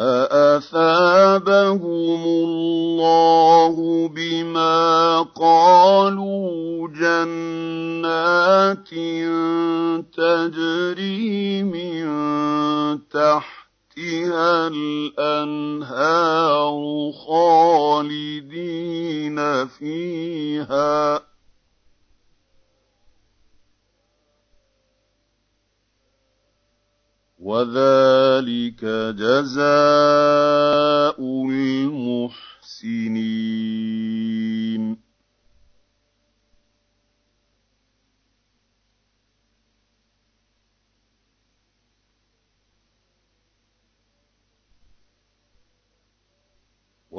فأثابهم الله بما قالوا جنات تجري من تحتها الأنهار خالدين فيها وذلك جزاء المحسنين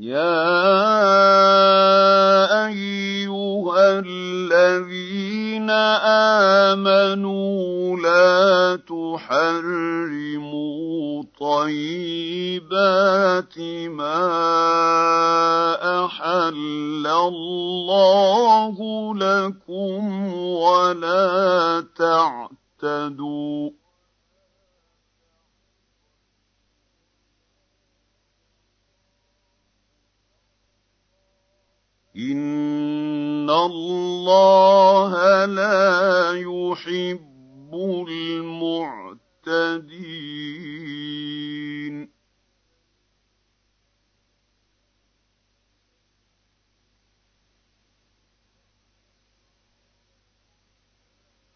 يا أيها الذين آمنوا لا تحرموا طيبات ما أحل الله لكم ولا تعتدوا إن الله لا يحب المعتدين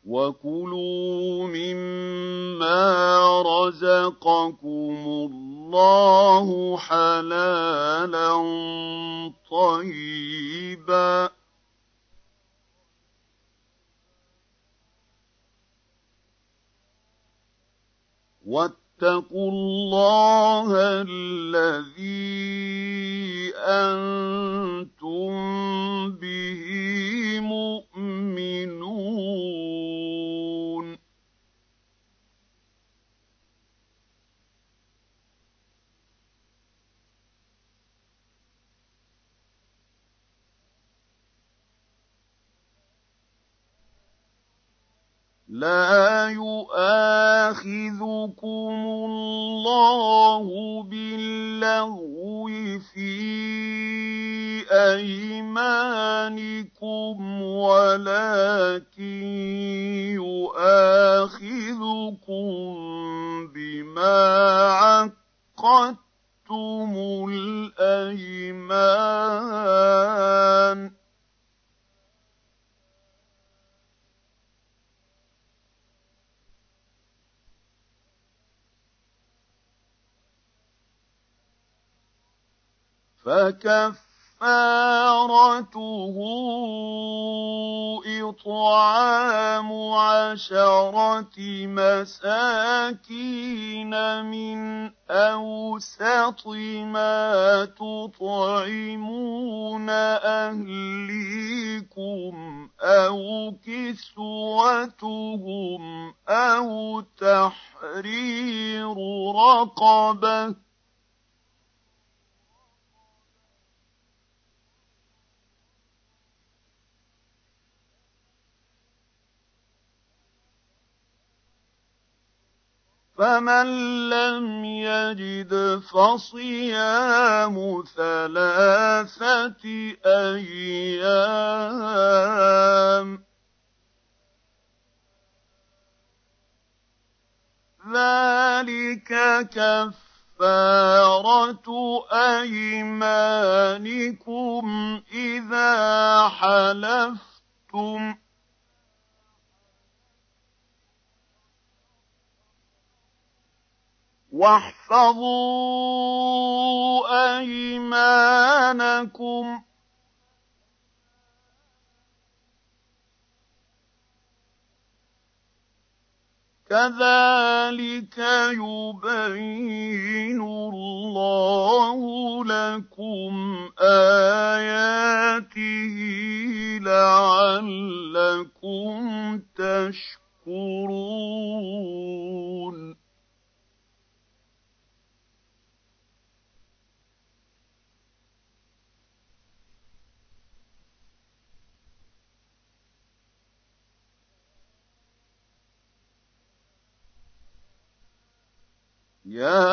وكلوا مما رزقكم الله حلالا طيبا What? واتقوا الله الذي أنتم به مؤمنون. لا يؤاخذكم الله باللغو في أيمانكم ولكن يؤاخذكم بما عقدتم الأيمان. فكفارته إطعام عشرة مساكين من أوسط ما تطعمون أهليكم أو كسوتهم أو تحرير رقبة فمن لم يجد فصيام ثلاثة أيام ذلك كفارة أيمانكم إذا حلفتم واحفظوا أيمانكم. كذلك يبين الله لكم آياته لعلكم تشكرون. يا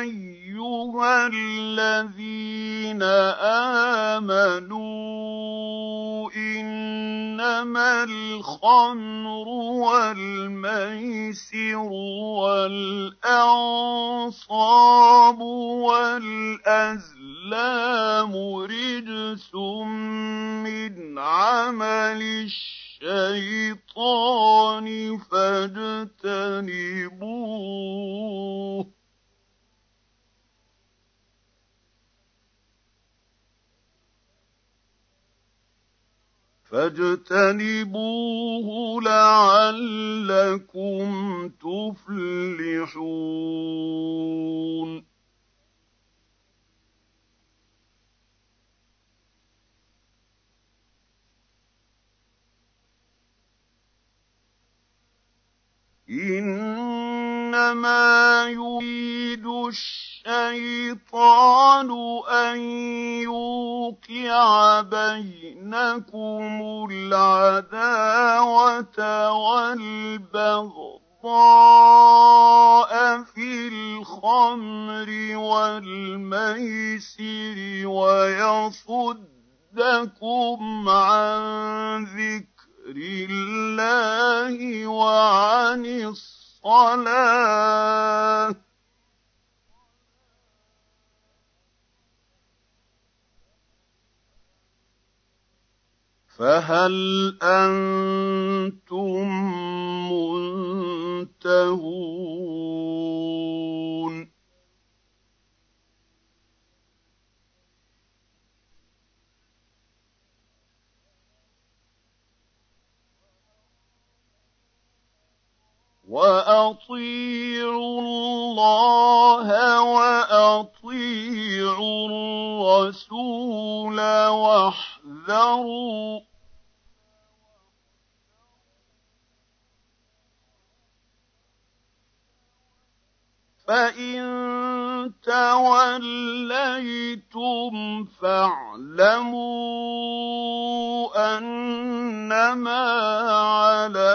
ايها الذين امنوا انما الخمر والميسر والانصاب والازلام رجس من عمل الشيطان الشيطان فاجتنبوه. فاجتنبوه لعلكم تفلحون. إنما يريد الشيطان أن يوقع بينكم العداوة والبغضاء في الخمر والميسر ويصدكم عن ذكر الله وعن الصلاة. فهل أنتم منتهون؟ وأطيعوا الله وأطيعوا الرسول واحذروا فإن توليتم فاعلموا أنما على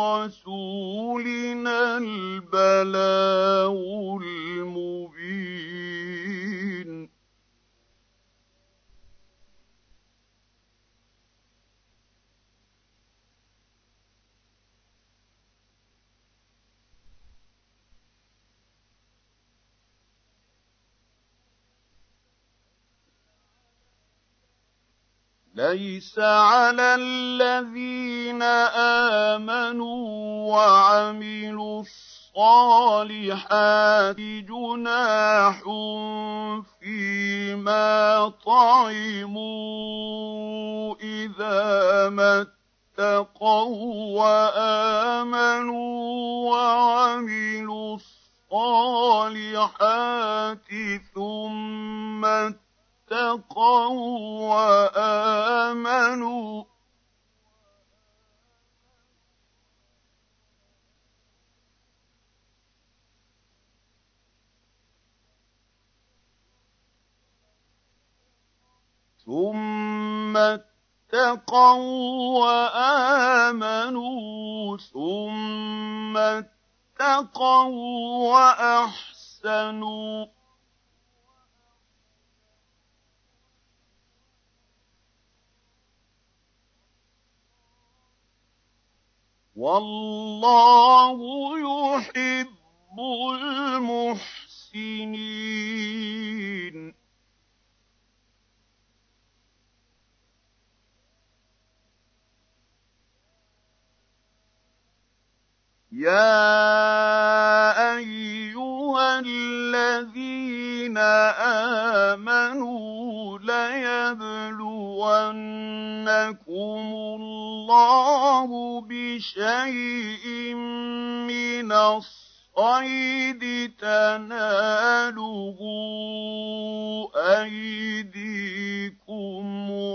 رسولنا البلاغ المبين ليس على الذين آمنوا وعملوا الصالحات جناح فيما طعموا إذا ما اتقوا وآمنوا وعملوا الصالحات ثم اتقوا وآمنوا. ثم اتقوا وآمنوا. ثم اتقوا وأحسنوا. والله يحب المحسنين. يا أيها الذين آمنوا ليبلونكم الله بشيء من الصيد تناله أيديكم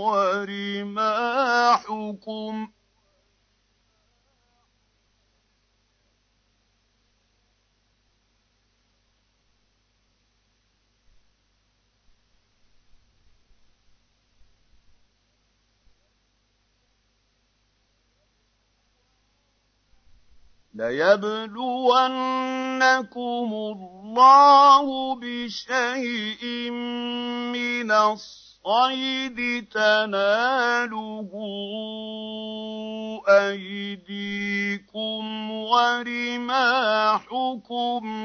ورماحكم ۖ ليبلونكم الله بشيء من الصيد تناله أيديكم ورماحكم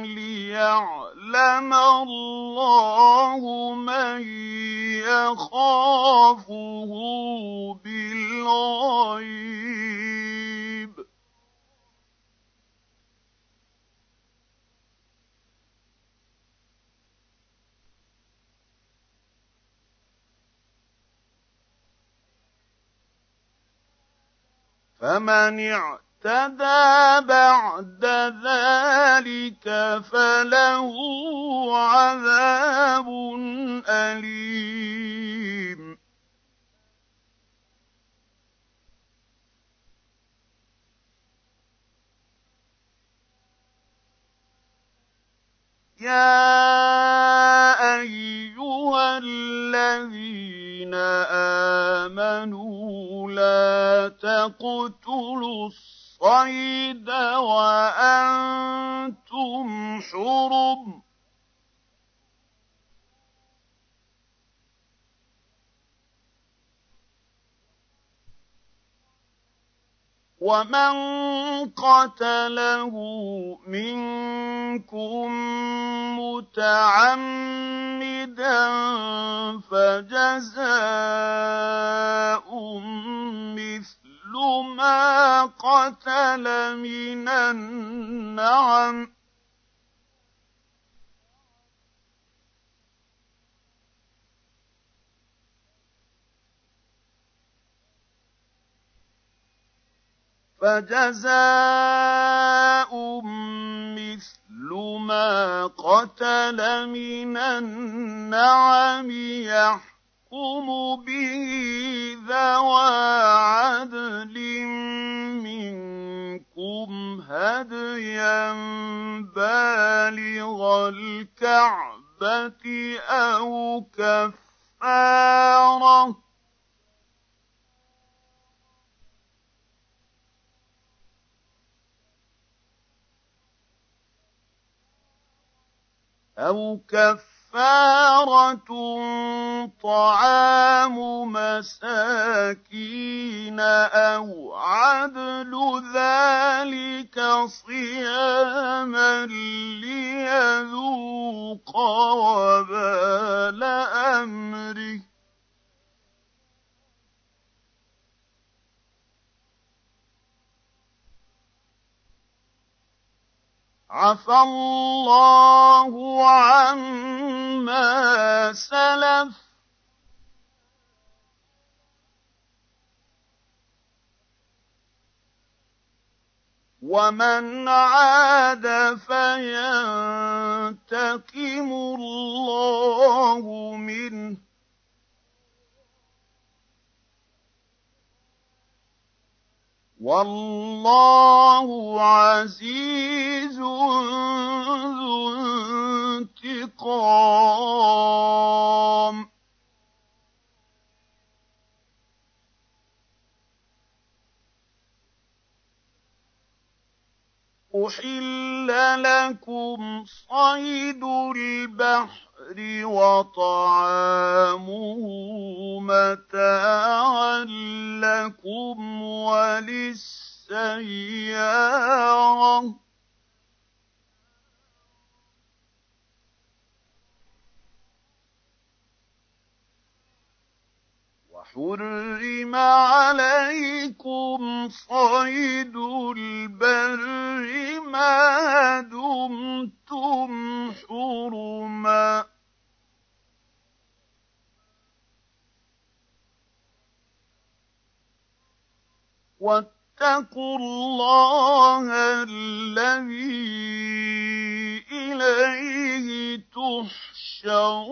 ليعلم الله من يخافه بالغيب. فمن اعتدى بعد ذلك فله عذاب أليم. يا أيها الذين آمنوا لا تقتلوا الصيد وأنتم حرم ومن قتله منكم متعمدا فجزاء مثل ما قتل من النعم فجزاء مثل ما قتل من النعم يحكم به ذوى عدل منكم هديا بالغ الكعبة أو كفاره أَوْ كَفَّارَةٌ طَعَامُ مَسَاكِينَ أَوْ عَدْلُ ذَٰلِكَ صِيَامًا لِّيَذُوقَ وَبَالَ أَمْرِهِ عفى الله عما سلف. ومن عاد فينتقم الله منه. والله عزيز ذو انتقام. أحل لكم صيد البحر وطعامه متاعا لكم وللسيارة وحرم عليكم صيد البر ما دمتم حرما واتقوا الله الذي إليه تحشرون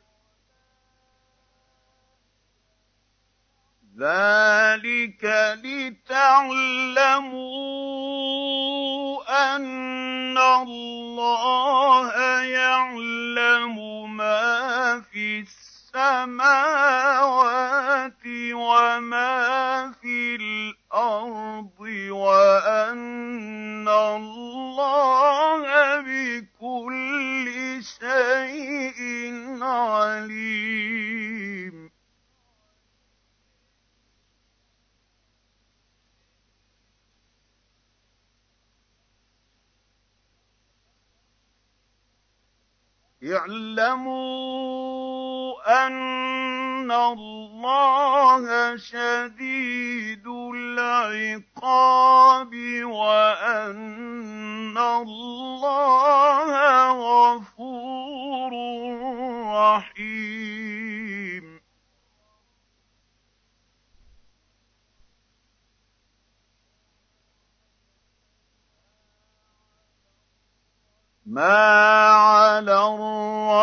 ذلك لتعلموا أن الله يعلم ما في السماوات وما في الأرض وأن الله بكل شيء عليم اعلموا أن الله شديد العقاب وأن الله غفور رحيم. مَا عَلَى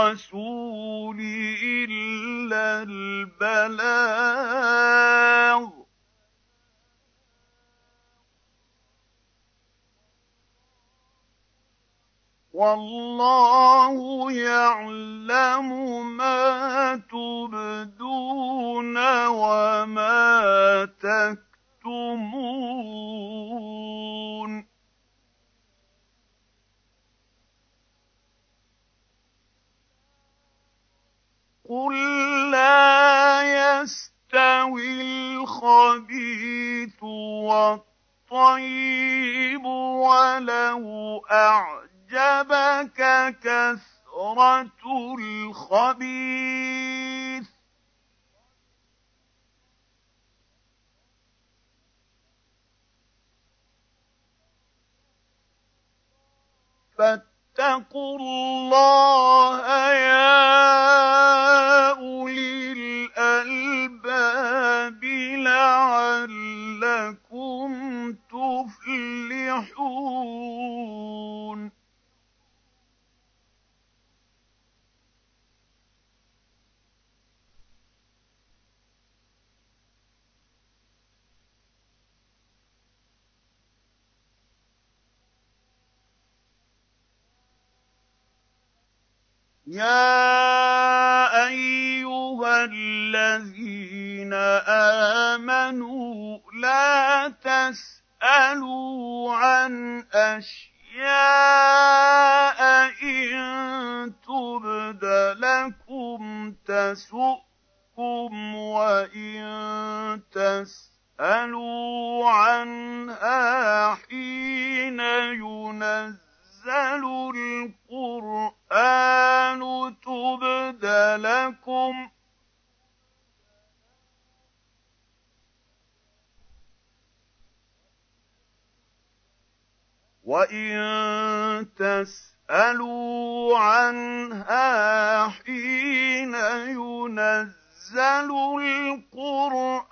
الرَّسُولِ إِلَّا الْبَلَاغُ ۗ وَاللَّهُ يَعْلَمُ مَا تُبْدُونَ وَمَا تَكْتُمُونَ قُل لَّا يَسْتَوِي الْخَبِيثُ وَالطَّيِّبُ الطيب ولو أعجبك كثرة الخبيث فاتقوا الله يا أولي الألباب لعلكم تفلحون. يَا أَيُّهَا الَّذِينَ آمَنُوا لَا تَسْأَلُوا عَنْ أَشْيَاءَ إِن تُبْدَ لَكُمْ تَسُؤْكُمْ وَإِن تَسْأَلُوا عَنْهَا حِينَ يُنَزَّلُ الْقُرْآنُ تُبْدَ لَكُمْ ۖ وَإِن تَسْأَلُوا عَنْهَا حِينَ يُنَزَّلُ الْقُرْآنُ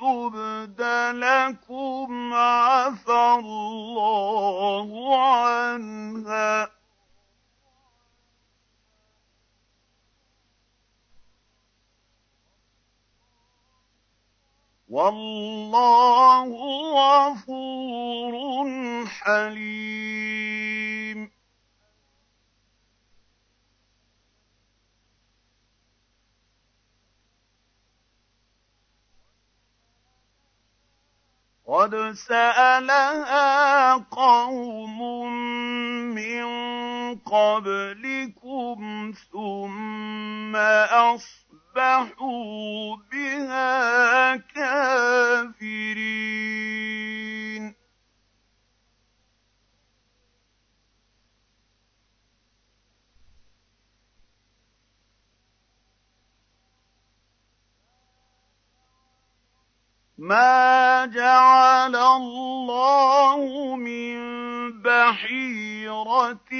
تُبْدَ لَكُمْ عَفَا اللَّهُ عَنْهَا ۗ. وَاللَّهُ غَفُورٌ حَلِيمٌ. قَدْ سَأَلَهَا قَوْمٌ مِّن قَبْلِكُمْ ثُمَّ أَصْبَحُوا بِهَا كَافِرِينَ. مَا جَعَلَ اللَّهُ مِن بَحِيرَةٍ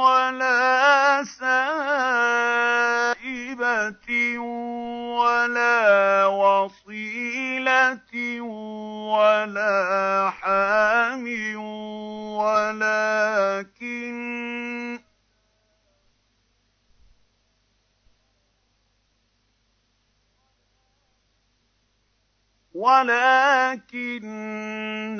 وَلَا سَائِبَةٍ وَلَا وَصِيلَةٍ وَلَا وَلَٰكِنَّ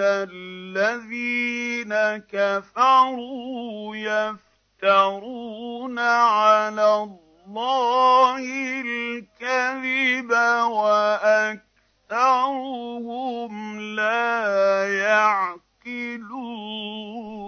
الَّذِينَ كَفَرُوا يَفْتَرُونَ عَلَى اللَّهِ الْكَذِبَ وَأَكْثَرُهُمْ لَا يَعْقِلُونَ.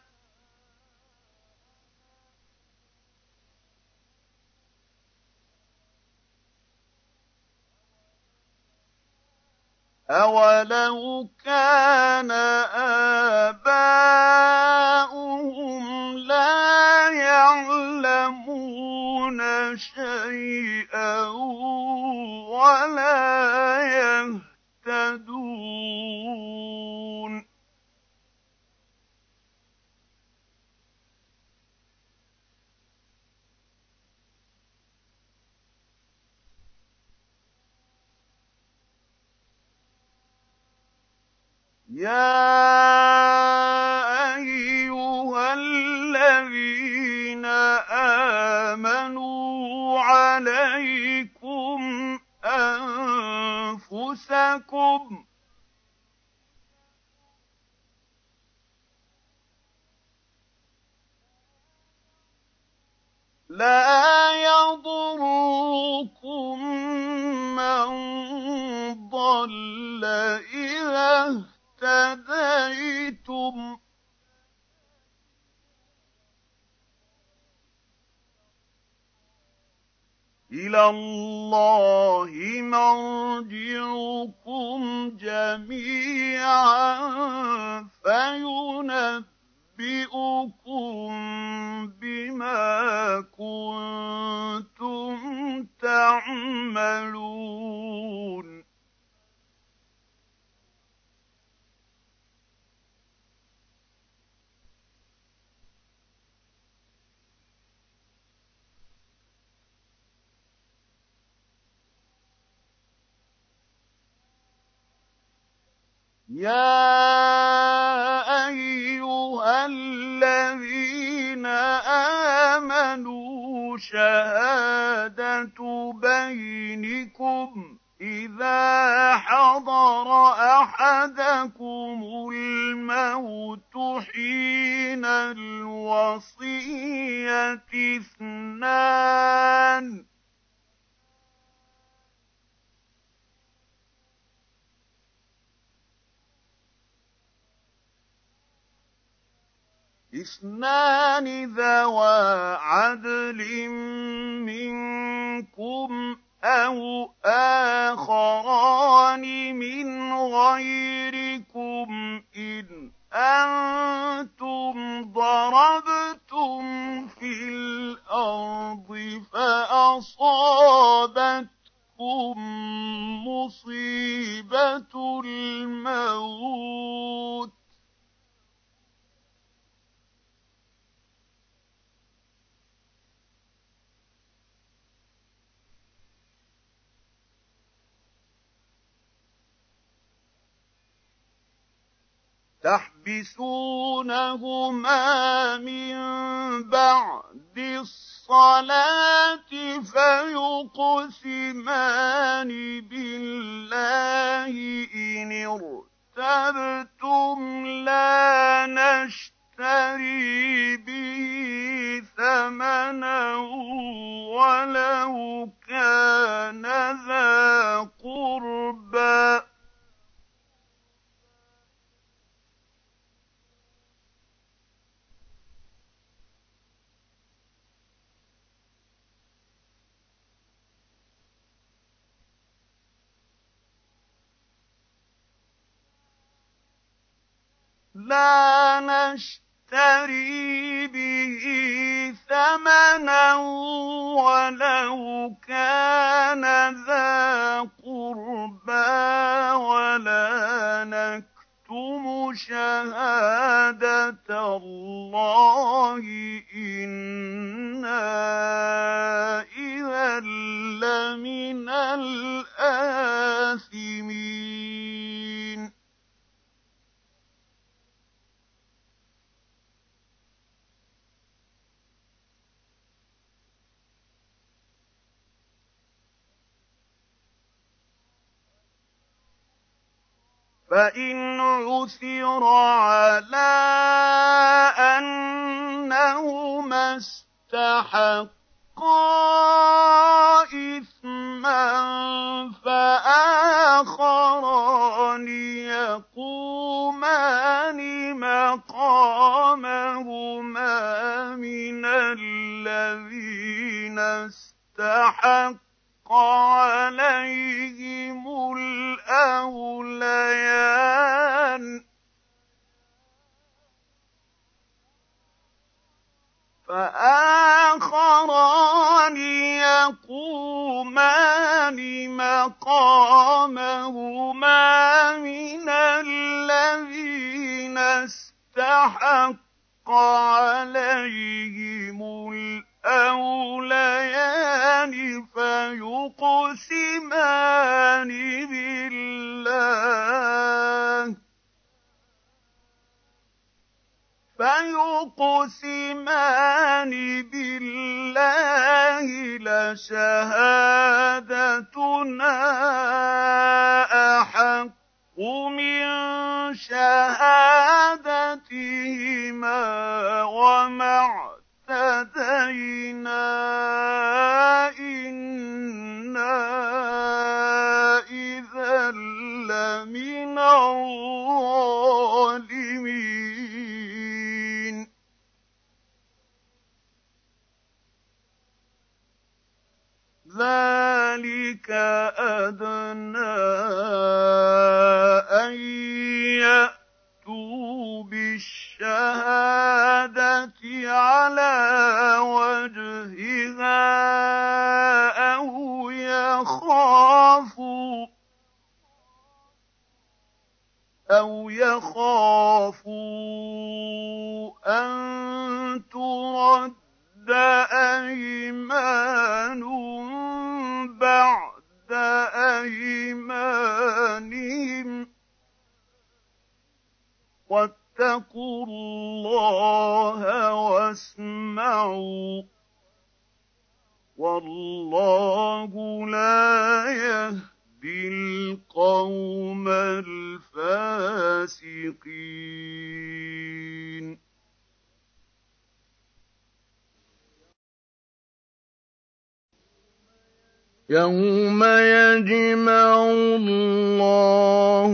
أَوَلَوْ كَانَ آبَاؤُهُمْ لَا يَعْلَمُونَ شَيْئًا وَلَا يَهْتَدُونَ يَا أَيُّهَا الَّذِينَ آمَنُوا عَلَيْكُمْ أَنفُسَكُمْ لا يضركم من ضل إذا اهتديتم إلى الله مرجعكم جميعا فينبئ أُنَبِّئُكُم بِمَا كُنتُمْ تَعْمَلُونَ. يَا أَيُّهَا الَّذِينَ آمَنُوا شَهَادَةُ بَيْنِكُمْ إِذَا حَضَرَ أَحَدَكُمُ الْمَوْتُ حِينَ الْوَصِيَّةِ اثْنَانِ اثنان ذوا عدل منكم أو آخران من غيركم إن أنتم ضربتم في الأرض فأصابتكم مصيبة الموت تحبسونهما من بعد الصلاة فيقسمان بالله إن ارتبتم لا نشتري به ثمنا ولو كان ذا قربى لا نشتري به ثمنا ولو كان ذا قربى ولا نكتم شهادة الله إنا إذا لمن الآثمين فإن عثر على أنهما استحقا إثما فآخران يقومان مقامهما من الذين استحقوا عليهم الأوليان. فآخران يقومان مقامهما من الذين استحق عليهم الأوليان. الأوليان فيقسمان بالله فيقسمان بالله لشهادتنا أحق من شهادتهما ومع اهْتَدَيْنَا إِنَّا إِذًا لَّمِنَ الظَّالِمِينَ. ذَلِكَ أَدْنَىٰ أَن يَأْتُوا بِالشَّهِيدِ عَلَىٰ وَجْهِهَا أَوْ يَخَافُوا أَن تُرَدَّ أَيْمَانٌ بَعْدَ أَيْمَانِهِمْ ۗ. وَاتَّقُوا اللَّهَ وَاسْمَعُوا ۗ. وَاللَّهُ لَا يَهْدِي الْقَوْمَ الْفَاسِقِينَ. يَوْمَ يَجْمَعُ اللَّهُ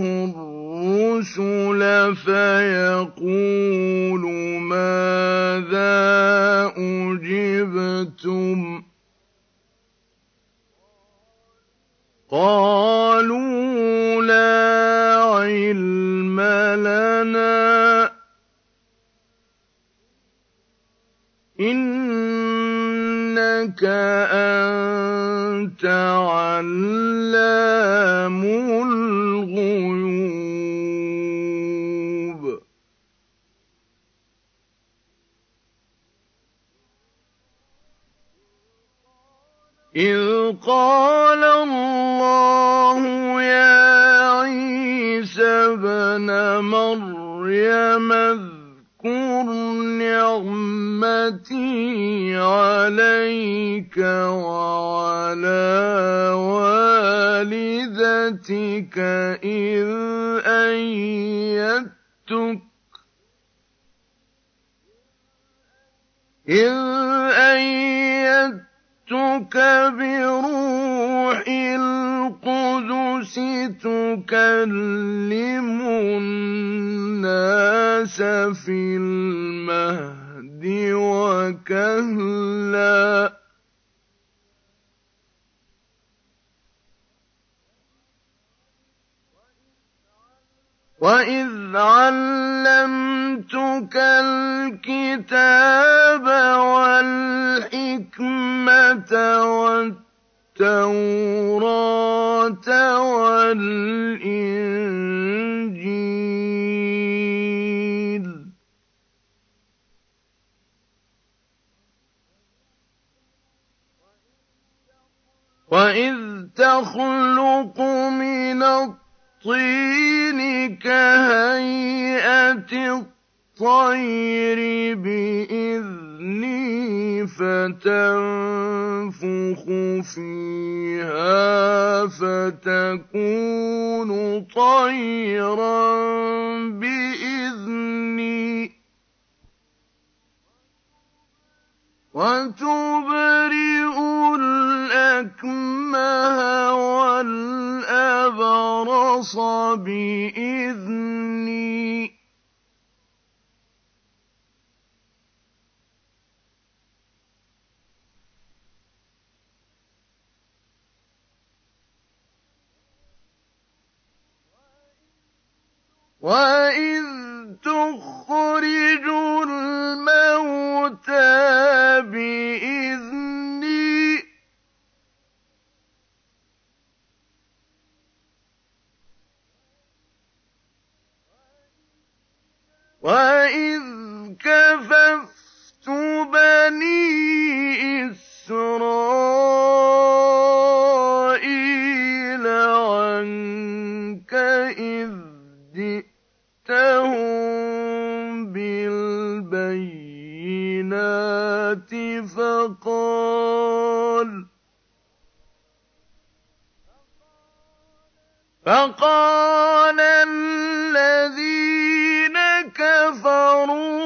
الرُّسُلَ فَيَقُولُ مَاذَا أُجِبْتُمْ ۖ؟ قَالُوا لَا عِلْمَ لَنَا ۖ. إِنَّكَ أَنتَ عَلَّامُ إِذْ قَالَ اللَّهُ يَا عِيسَى ابْنَ مَرْيَمَ اذْكُرْ نِعْمَتِي عَلَيْكَ وَعَلَىٰ وَالِدَتِكَ إِذْ أَيَّدتُّكَ بِرُوحِ الْقُدُسِ تُكَلِّمُ النَّاسَ فِي الْمَهْدِ وَكَهْلًا ۖ. وَإِذْ عَلَّمْتُكَ الْكِتَابَ وَالْحِكْمَةَ وَالتَّوْرَاةَ وَالْإِنجِيلَ ۖ وَإِذْ تَخْلُقُ مِنَ الطِّينِ كَهَيْئَةِ الطَّيْرِ بِإِذْنِي فَتَنفُخُ فِيهَا فَتَكُونُ طَيْرًا بِإِذْنِي ۖ. وَتُبْرِئُ الْأَكْمَهَ وَالْأَبْرَصَ بِإِذْنِي ۖ. وَإِذْ تُخْرِجُ الْمَوْتَىٰ بِإِذْنِي ۖ وَإِذْ كَفَفْتُ بَنِي إِسْرَائِيلَ عَنكَ إِذْ جِئْتَهُم بِالْبَيِّنَاتِ فَقَالَ الَّذِينَ كَفَرُوا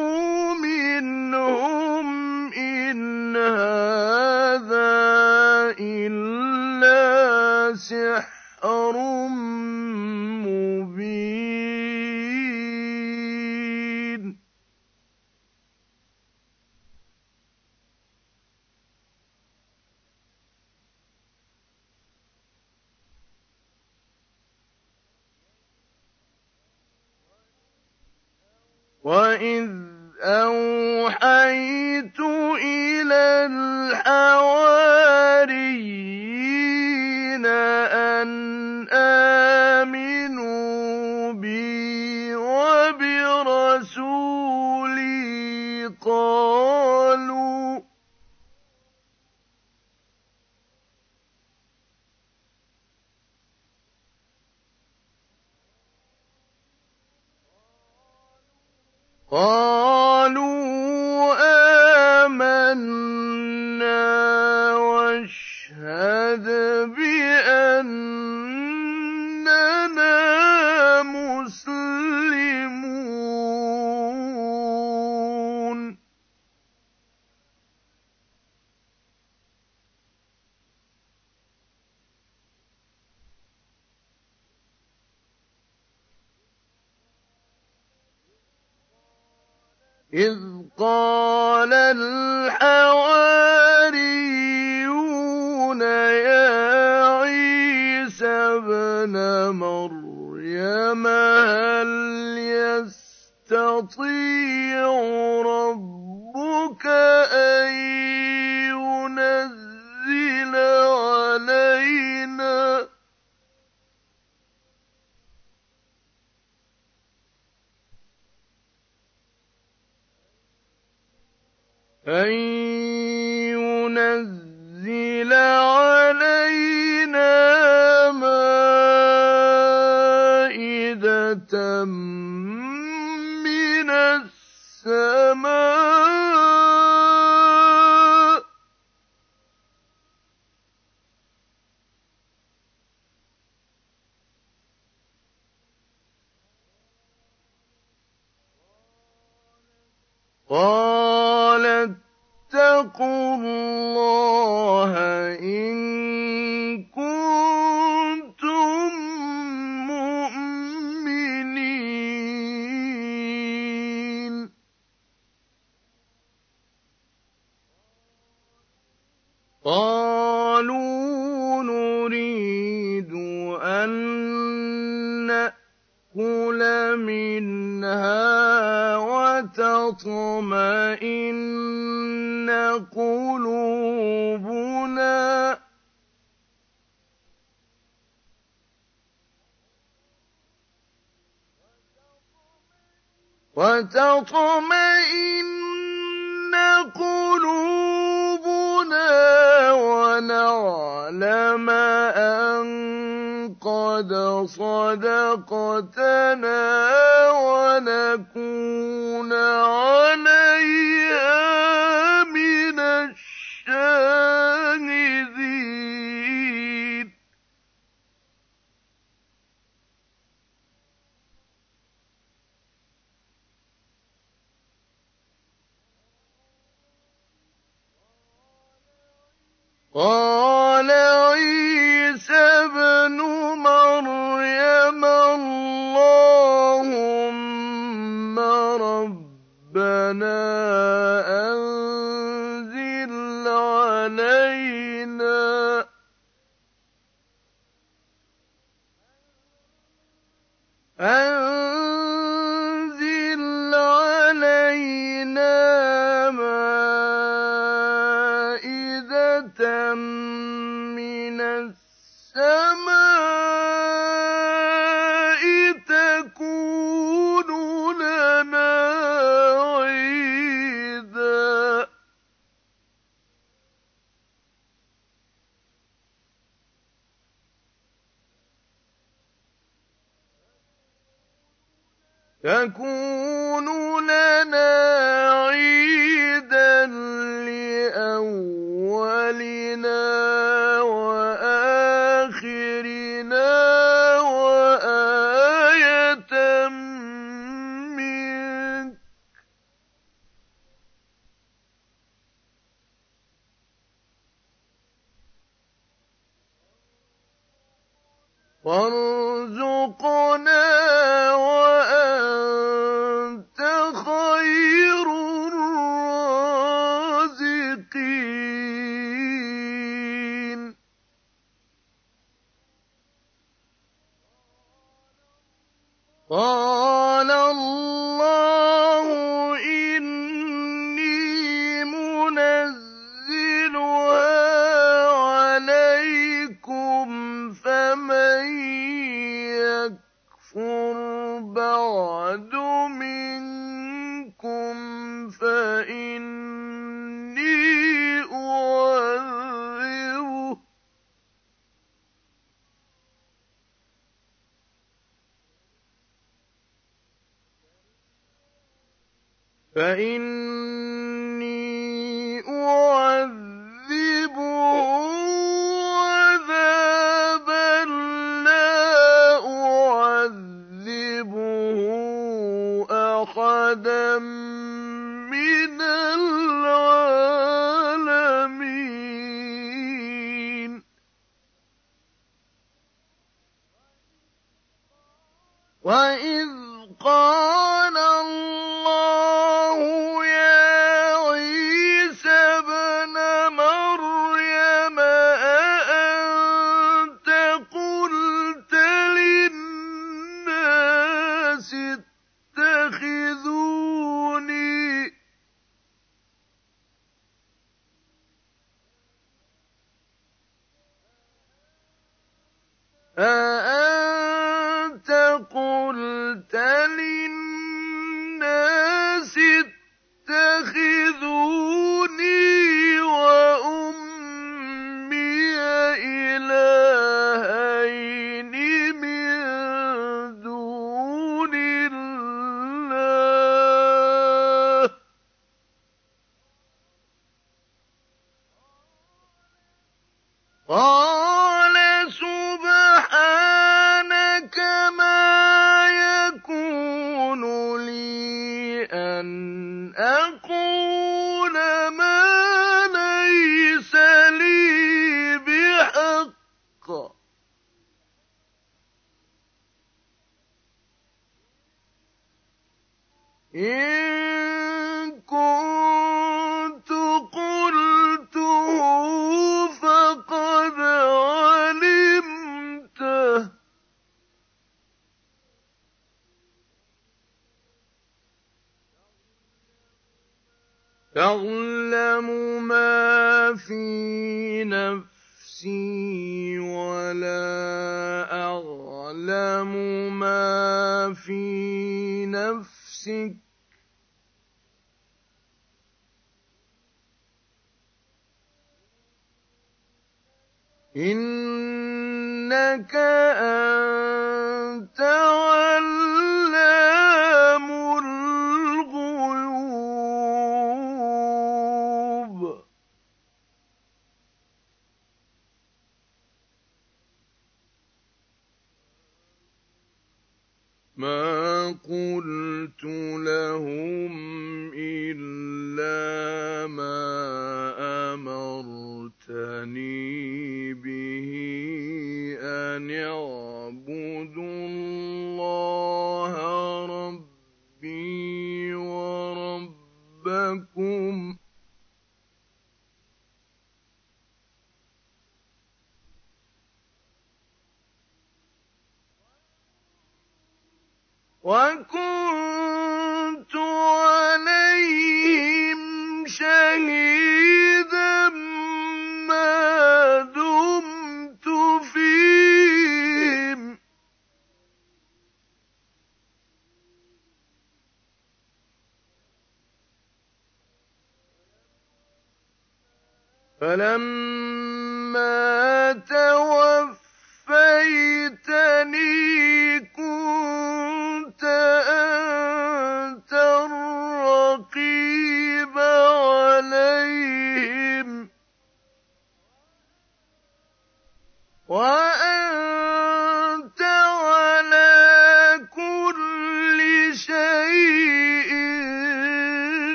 إن